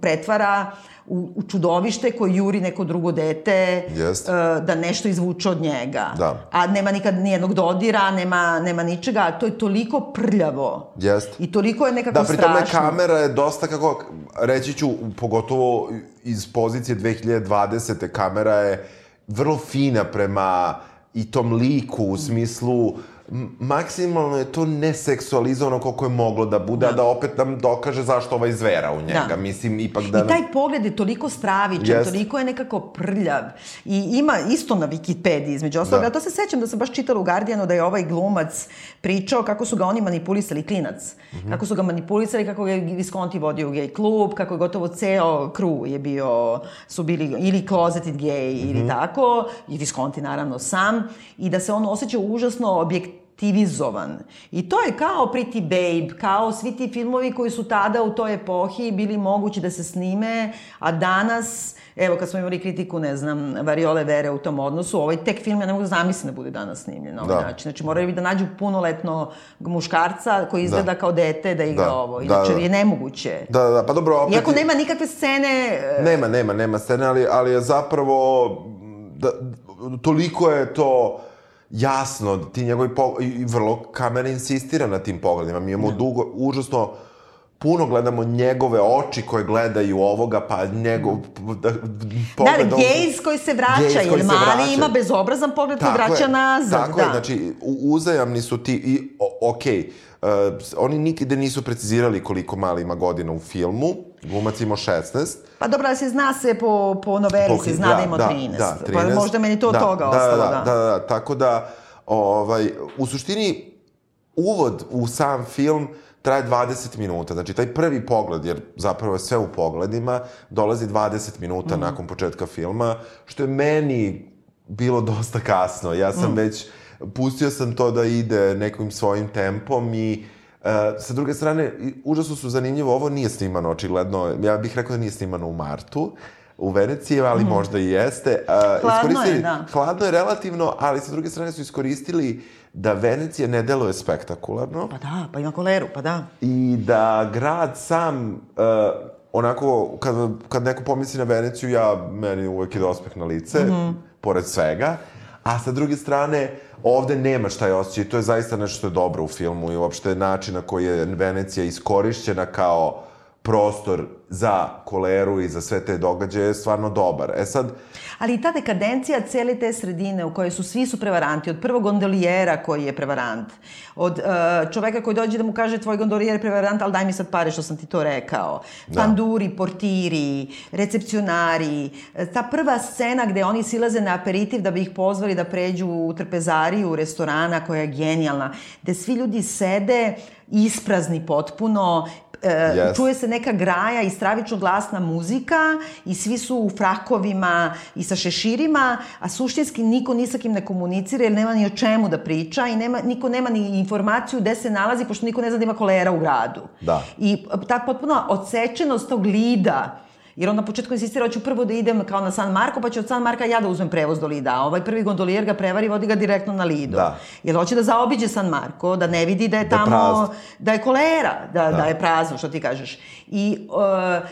pretvara u, u čudovište koji juri neko drugo dete uh, da nešto izvuče od njega. Da. A nema nikad nijednog dodira, nema, nema ničega. To je toliko prljavo. Jest. I toliko je nekako da, strašno. Da, pri tome kamera je dosta, kako reći ću, pogotovo iz pozicije 2020. kamera je vrlo fina prema i tom liku u smislu maksimalno je to neseksualizovano koliko je moglo da bude, da. a da opet nam dokaže zašto ovaj zvera u njega. Da. Mislim, ipak da... I taj pogled je toliko stravičan, yes. toliko je nekako prljav. I ima isto na Wikipediji, između ostalog, da. to se sećam da sam baš čitala u Guardianu da je ovaj glumac pričao kako su ga oni manipulisali, klinac. Mm -hmm. Kako su ga manipulisali, kako je Visconti vodio u gay klub, kako je gotovo ceo crew je bio, su bili ili closeted gay mm -hmm. ili mhm. tako, i Visconti naravno sam, i da se on osjeća užasno objekt aktivizovan. I to je kao Pretty Babe, kao svi ti filmovi koji su tada u toj epohi bili mogući da se snime, a danas, evo kad smo imali kritiku, ne znam, Variole Vere u tom odnosu, ovaj tek film ja ne mogu da zamislim da bude danas snimljen na ovaj da. način. Znači moraju bi da nađu punoletno muškarca koji izgleda da. kao dete da igra da. ovo. Da, Inače da, da. je nemoguće. Da, da, da, pa dobro, opet... Iako nema nikakve scene... Nema, nema, nema scene, ali, ali je zapravo... Da, toliko je to jasno, ti njegovi i vrlo kamera insistira na tim pogledima. Mi imamo da. dugo, užasno puno gledamo njegove oči koje gledaju ovoga, pa njegov da, pogled... Da, gejz koji se vraća, jer mali vraća. ima bezobrazan pogled koji vraća je, nazad. Tako da. je, znači, uzajamni su ti, i, okej, okay, Uh, oni nikde nisu precizirali koliko mali ima godina u filmu. Glumac ima 16. Pa dobro, da se zna se po, po noveli, po, se zna da, da ima 13. Da, 13. Pa možda meni to da, toga da, ostalo, da. Da, da, da, da. Tako da, ovaj, u suštini, uvod u sam film traje 20 minuta. Znači, taj prvi pogled, jer zapravo je sve u pogledima, dolazi 20 minuta mm. nakon početka filma, što je meni bilo dosta kasno. Ja sam mm. već pustio sam to da ide nekim svojim tempom i Uh, sa druge strane, užasno su zanimljivo, ovo nije snimano očigledno, ja bih rekao da nije snimano u martu, u Veneciji, ali mm. možda i jeste. Uh, hladno je, da. Hladno je relativno, ali sa druge strane su iskoristili da Venecija ne deluje spektakularno. Pa da, pa ima koleru, pa da. I da grad sam, uh, onako, kad, kad neko pomisli na Veneciju, ja, meni uvek ide ospeh na lice, mm -hmm. pored svega. A sa druge strane, ovde nemaš taj osjećaj. To je zaista nešto što je dobro u filmu i uopšte način na koji je Venecija iskorišćena kao prostor za koleru i za sve te događaje je stvarno dobar. E sad... Ali i ta dekadencija cele te sredine u kojoj su svi su prevaranti, od prvog gondolijera koji je prevarant, od uh, čoveka koji dođe da mu kaže tvoj gondolijer je prevarant, ali daj mi sad pare što sam ti to rekao. Da. Panduri, portiri, recepcionari, ta prva scena gde oni silaze na aperitiv da bi ih pozvali da pređu u trpezariju restorana koja je genijalna, gde svi ljudi sede isprazni potpuno, yes. čuje se neka graja i stravično glasna muzika i svi su u frakovima i sa šeširima, a suštinski niko ni sa kim ne komunicira jer nema ni o čemu da priča i nema, niko nema ni informaciju gde se nalazi, pošto niko ne zna da ima kolera u gradu. Da. I ta potpuno odsečenost tog lida Jer on na početku insistira, hoću prvo da idem kao na San Marko, pa ću od San Marka ja da uzmem prevoz do Lida. A ovaj prvi gondolijer ga prevari, vodi ga direktno na Lido. Da. Jer hoće da zaobiđe San Marko, da ne vidi da je tamo, da, da je kolera, da, da. da je prazno, što ti kažeš. I uh,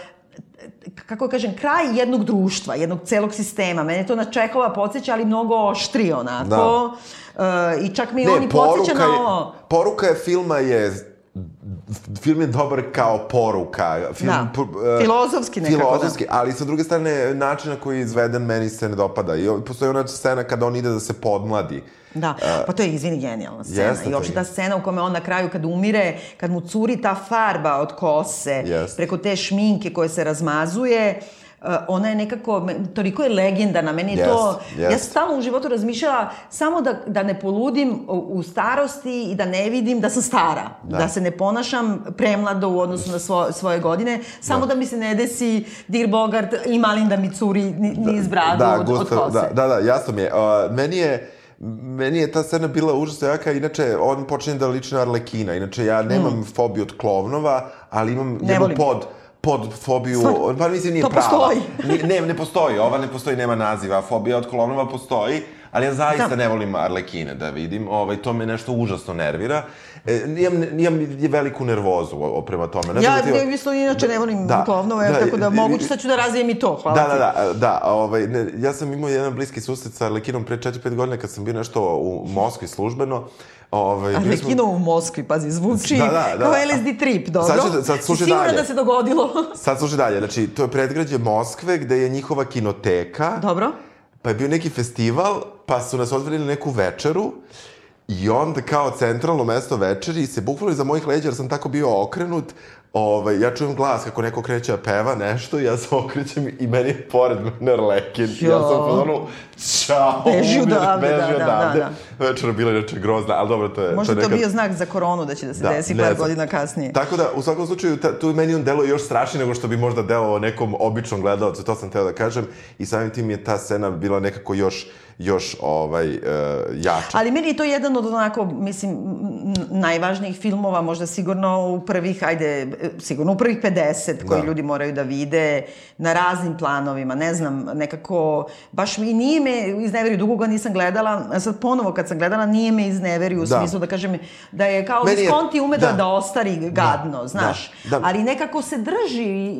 kako kažem, kraj jednog društva, jednog celog sistema. Mene to na Čehova podsjeća, ali mnogo oštri onako. Da. Uh, I čak mi ne, oni podsjeća na ovo. Poruka je filma je film je dobar kao poruka. Film, da. Uh, filozofski nekako, filozofski, da. ali sa druge strane, način na koji je izveden meni se ne dopada. I postoji ona scena kada on ide da se podmladi. Da, uh, pa to je, izvini, genijalna scena. Jeste, I uopšte ta scena u kome on na kraju, kad umire, kad mu curi ta farba od kose, jeste. preko te šminke koje se razmazuje, Uh, ona je nekako, toliko je legendarna, meni je yes, to, yes. ja sam stalno u životu razmišljala samo da, da ne poludim u, starosti i da ne vidim da sam stara, da, da se ne ponašam premlado u odnosu na svo, svoje godine, samo da. da mi se ne desi Dir Bogart i malin da mi curi ni, ni iz bradu da, od, gusto, od kose. Da, da, da, jasno mi je. Uh, meni je, meni je ta scena bila užasno jaka, inače on počinje da liči na Arlekina, inače ja nemam mm. fobiju od klovnova, ali imam ne jednu pod... Pod fobiju, pa mislim nije to prava. postoji. ne, ne postoji, ova ne postoji, nema naziva, fobija od kolonova postoji, ali ja zaista da. ne volim Arlekine da vidim, ovaj, to me nešto užasno nervira. E, imam, imam veliku nervozu o, prema tome. Ne ja, ne, mislim, inače ne volim da, klovnove, da, tako da moguće sad ću da razvijem i to, hvala da, da, da, da, ovaj, ne, ja sam imao jedan bliski susret sa Arlekinom pre 4-5 godina kad sam bio nešto u Moskvi službeno, Ovaj, Arlekino smo... u Moskvi, pazi, zvuči da, da, da. kao LSD trip, dobro? Sad, ću, sad slušaj dalje. da se dogodilo. sad slušaj dalje, znači, to je predgrađe Moskve gde je njihova kinoteka. Dobro. Pa je bio neki festival, pa su nas odveli na neku večeru i onda kao centralno mesto večeri se bukvalno iza mojih leđa, jer sam tako bio okrenut, Ovaj, ja čujem glas kako neko kreće da peva nešto i ja se okrećem i meni je pored mene Arlekin. Ja sam ono, čao, beži odavde, beži da, odavde. da, da. Večera bila inače grozna, ali dobro, to je... Možda to, je nekad... bio znak za koronu da će da se da, desi par godina kasnije. Tako da, u svakom slučaju, ta, tu meni on delo još strašnije nego što bi možda delo nekom običnom gledalcu, to sam teo da kažem, i samim tim je ta scena bila nekako još još ovaj, uh, jača. Ali meni je to jedan od onako, mislim, najvažnijih filmova, možda sigurno u prvih, ajde, sigurno u prvih 50 koji da. ljudi moraju da vide na raznim planovima, ne znam, nekako, baš mi nije me izneverio, dugo ga nisam gledala, a sad ponovo kad sam gledala, nije me izneverio u da. smislu da kažem da je kao Visconti ume da, da ostari gadno, da. znaš, da. Da. ali nekako se drži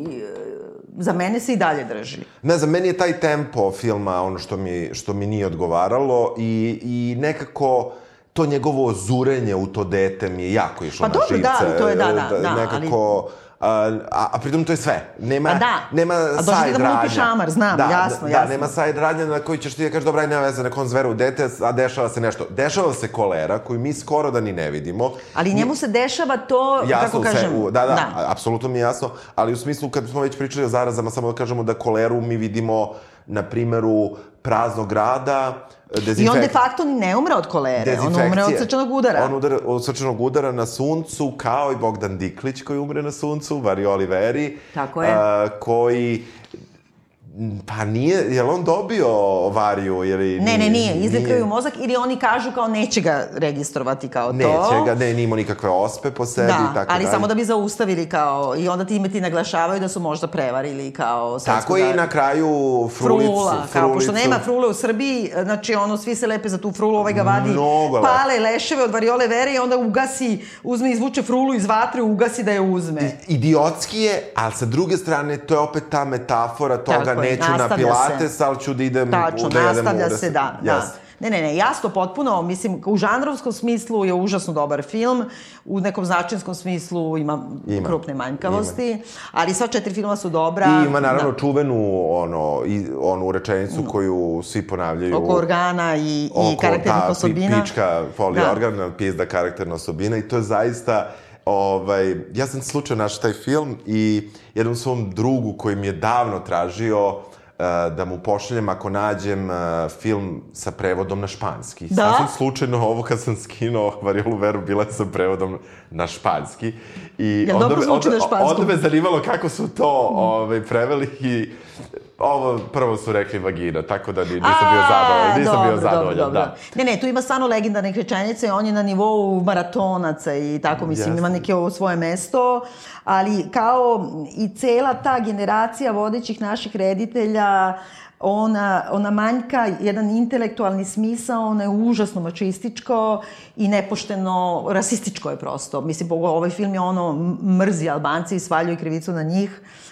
za mene se i dalje drži. Ne znam, meni je taj tempo filma ono što mi, što mi nije odgovaralo i, i nekako to njegovo zurenje u to dete mi je jako išlo pa na živce. Pa dobro, da, to je, da, da, da nekako, ali a, a pritom to je sve. Nema, a da. nema a side da radnja. šamar, znam, da, jasno, da, jasno. Da, nema side radnja na koji ćeš ti da kažeš, dobra, nema veze, nekom zveru dete, a dešava se nešto. Dešava se kolera, koju mi skoro da ni ne vidimo. Ali njemu se dešava to, jasno, kako kažem... Sve, u, da, da, da, apsolutno mi je jasno, ali u smislu, kad smo već pričali o zarazama, samo da kažemo da koleru mi vidimo na primeru praznog grada, I on de facto ne umre od kolere, on umre od srčanog udara. On udara, od srčanog udara na suncu, kao i Bogdan Diklić koji umre na suncu, Vari Oliveri. Tako je. A, koji Pa nije, je li on dobio ovariju ili... Ne, ne, nije, izlikaju mozak ili oni kažu kao neće ga registrovati kao neće to. Neće ga, ne, nima nikakve ospe po sebi da, tako ali dalje. samo da bi zaustavili kao, i onda time ti naglašavaju da su možda prevarili kao... Tako da, i na kraju frulicu. Frula, frulicu. kao, pošto nema frule u Srbiji, znači ono, svi se lepe za tu frulu, ovaj ga vadi, Mnogo pale leševe od variole vere i onda ugasi, uzme, izvuče frulu iz vatre, ugasi da je uzme. I, idiotski je, ali sa druge strane, to je opet ta metafora toga, tako neću na pilates, se. ali ću da idem... Tačno, da nastavlja se, da, da. Ne, ne, ne, jasno, potpuno, mislim, u žanrovskom smislu je užasno dobar film, u nekom značinskom smislu ima, ima krupne manjkavosti, ima. ali sva četiri filma su dobra. I ima naravno da. čuvenu ono, i, onu rečenicu koju svi ponavljaju. Oko organa i, oko, i karakternih ta, osobina. Pi, pička foli da. pizda karakterna osobina i to je zaista ovaj, ja sam slučajno našao taj film i jednom svom drugu koji mi je davno tražio uh, da mu pošaljem ako nađem uh, film sa prevodom na španski. Da? Sasvim slučajno ovo kad sam skinuo Variolu Veru bila sa prevodom na španski. I Jel onda dobro zvuči onda, na španskom? Onda me zanimalo kako su to ovaj, preveli i ovo prvo su rekli vagina, tako da nisam A, bio zadovoljan. Nisam dobro, bio zadovoljan, dobro, dobro. da. Ne, ne, tu ima stvarno legendarne rečenice, on je na nivou maratonaca i tako, mislim, Jasne. ima neke ovo svoje mesto, ali kao i cela ta generacija vodećih naših reditelja, ona, ona manjka jedan intelektualni smisao, ona je užasno mačističko i nepošteno, rasističko je prosto. Mislim, ovaj film je ono, mrzi Albanci i svaljuje krivicu na njih. Uh,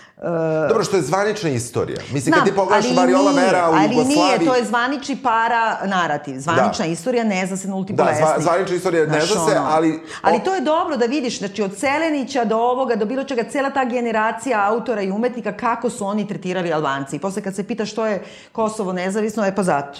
Dobro, što je zvanična istorija. Mislim, kad ti pogledaš Variola Vera u ali Jugoslaviji... Ali nije, to je zvanični para narativ. Zvanična da. istorija ne zna se nulti da, bolesnik. Da, zvanična istorija ne zna se, ali... Ali to je dobro da vidiš, znači od Selenića do ovoga, do bilo čega, cela ta generacija autora i umetnika, kako su oni tretirali Albanci. I posle kad se pita što je Kosovo nezavisno, je pa zato.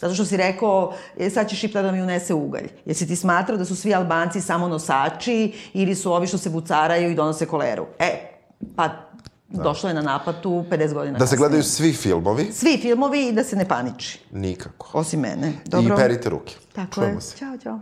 Zato što si rekao, e, sad će Šiptar da mi unese ugalj. Jesi ti smatrao da su svi Albanci samo nosači ili su ovi što se bucaraju i donose koleru? E, pa Da. Došlo je na napadu 50 godina Da se gledaju svi filmovi. Svi filmovi i da se ne paniči. Nikako. Osim mene. Dobro. I perite ruke. Tako Čujemo je. Se. Ćao, čao.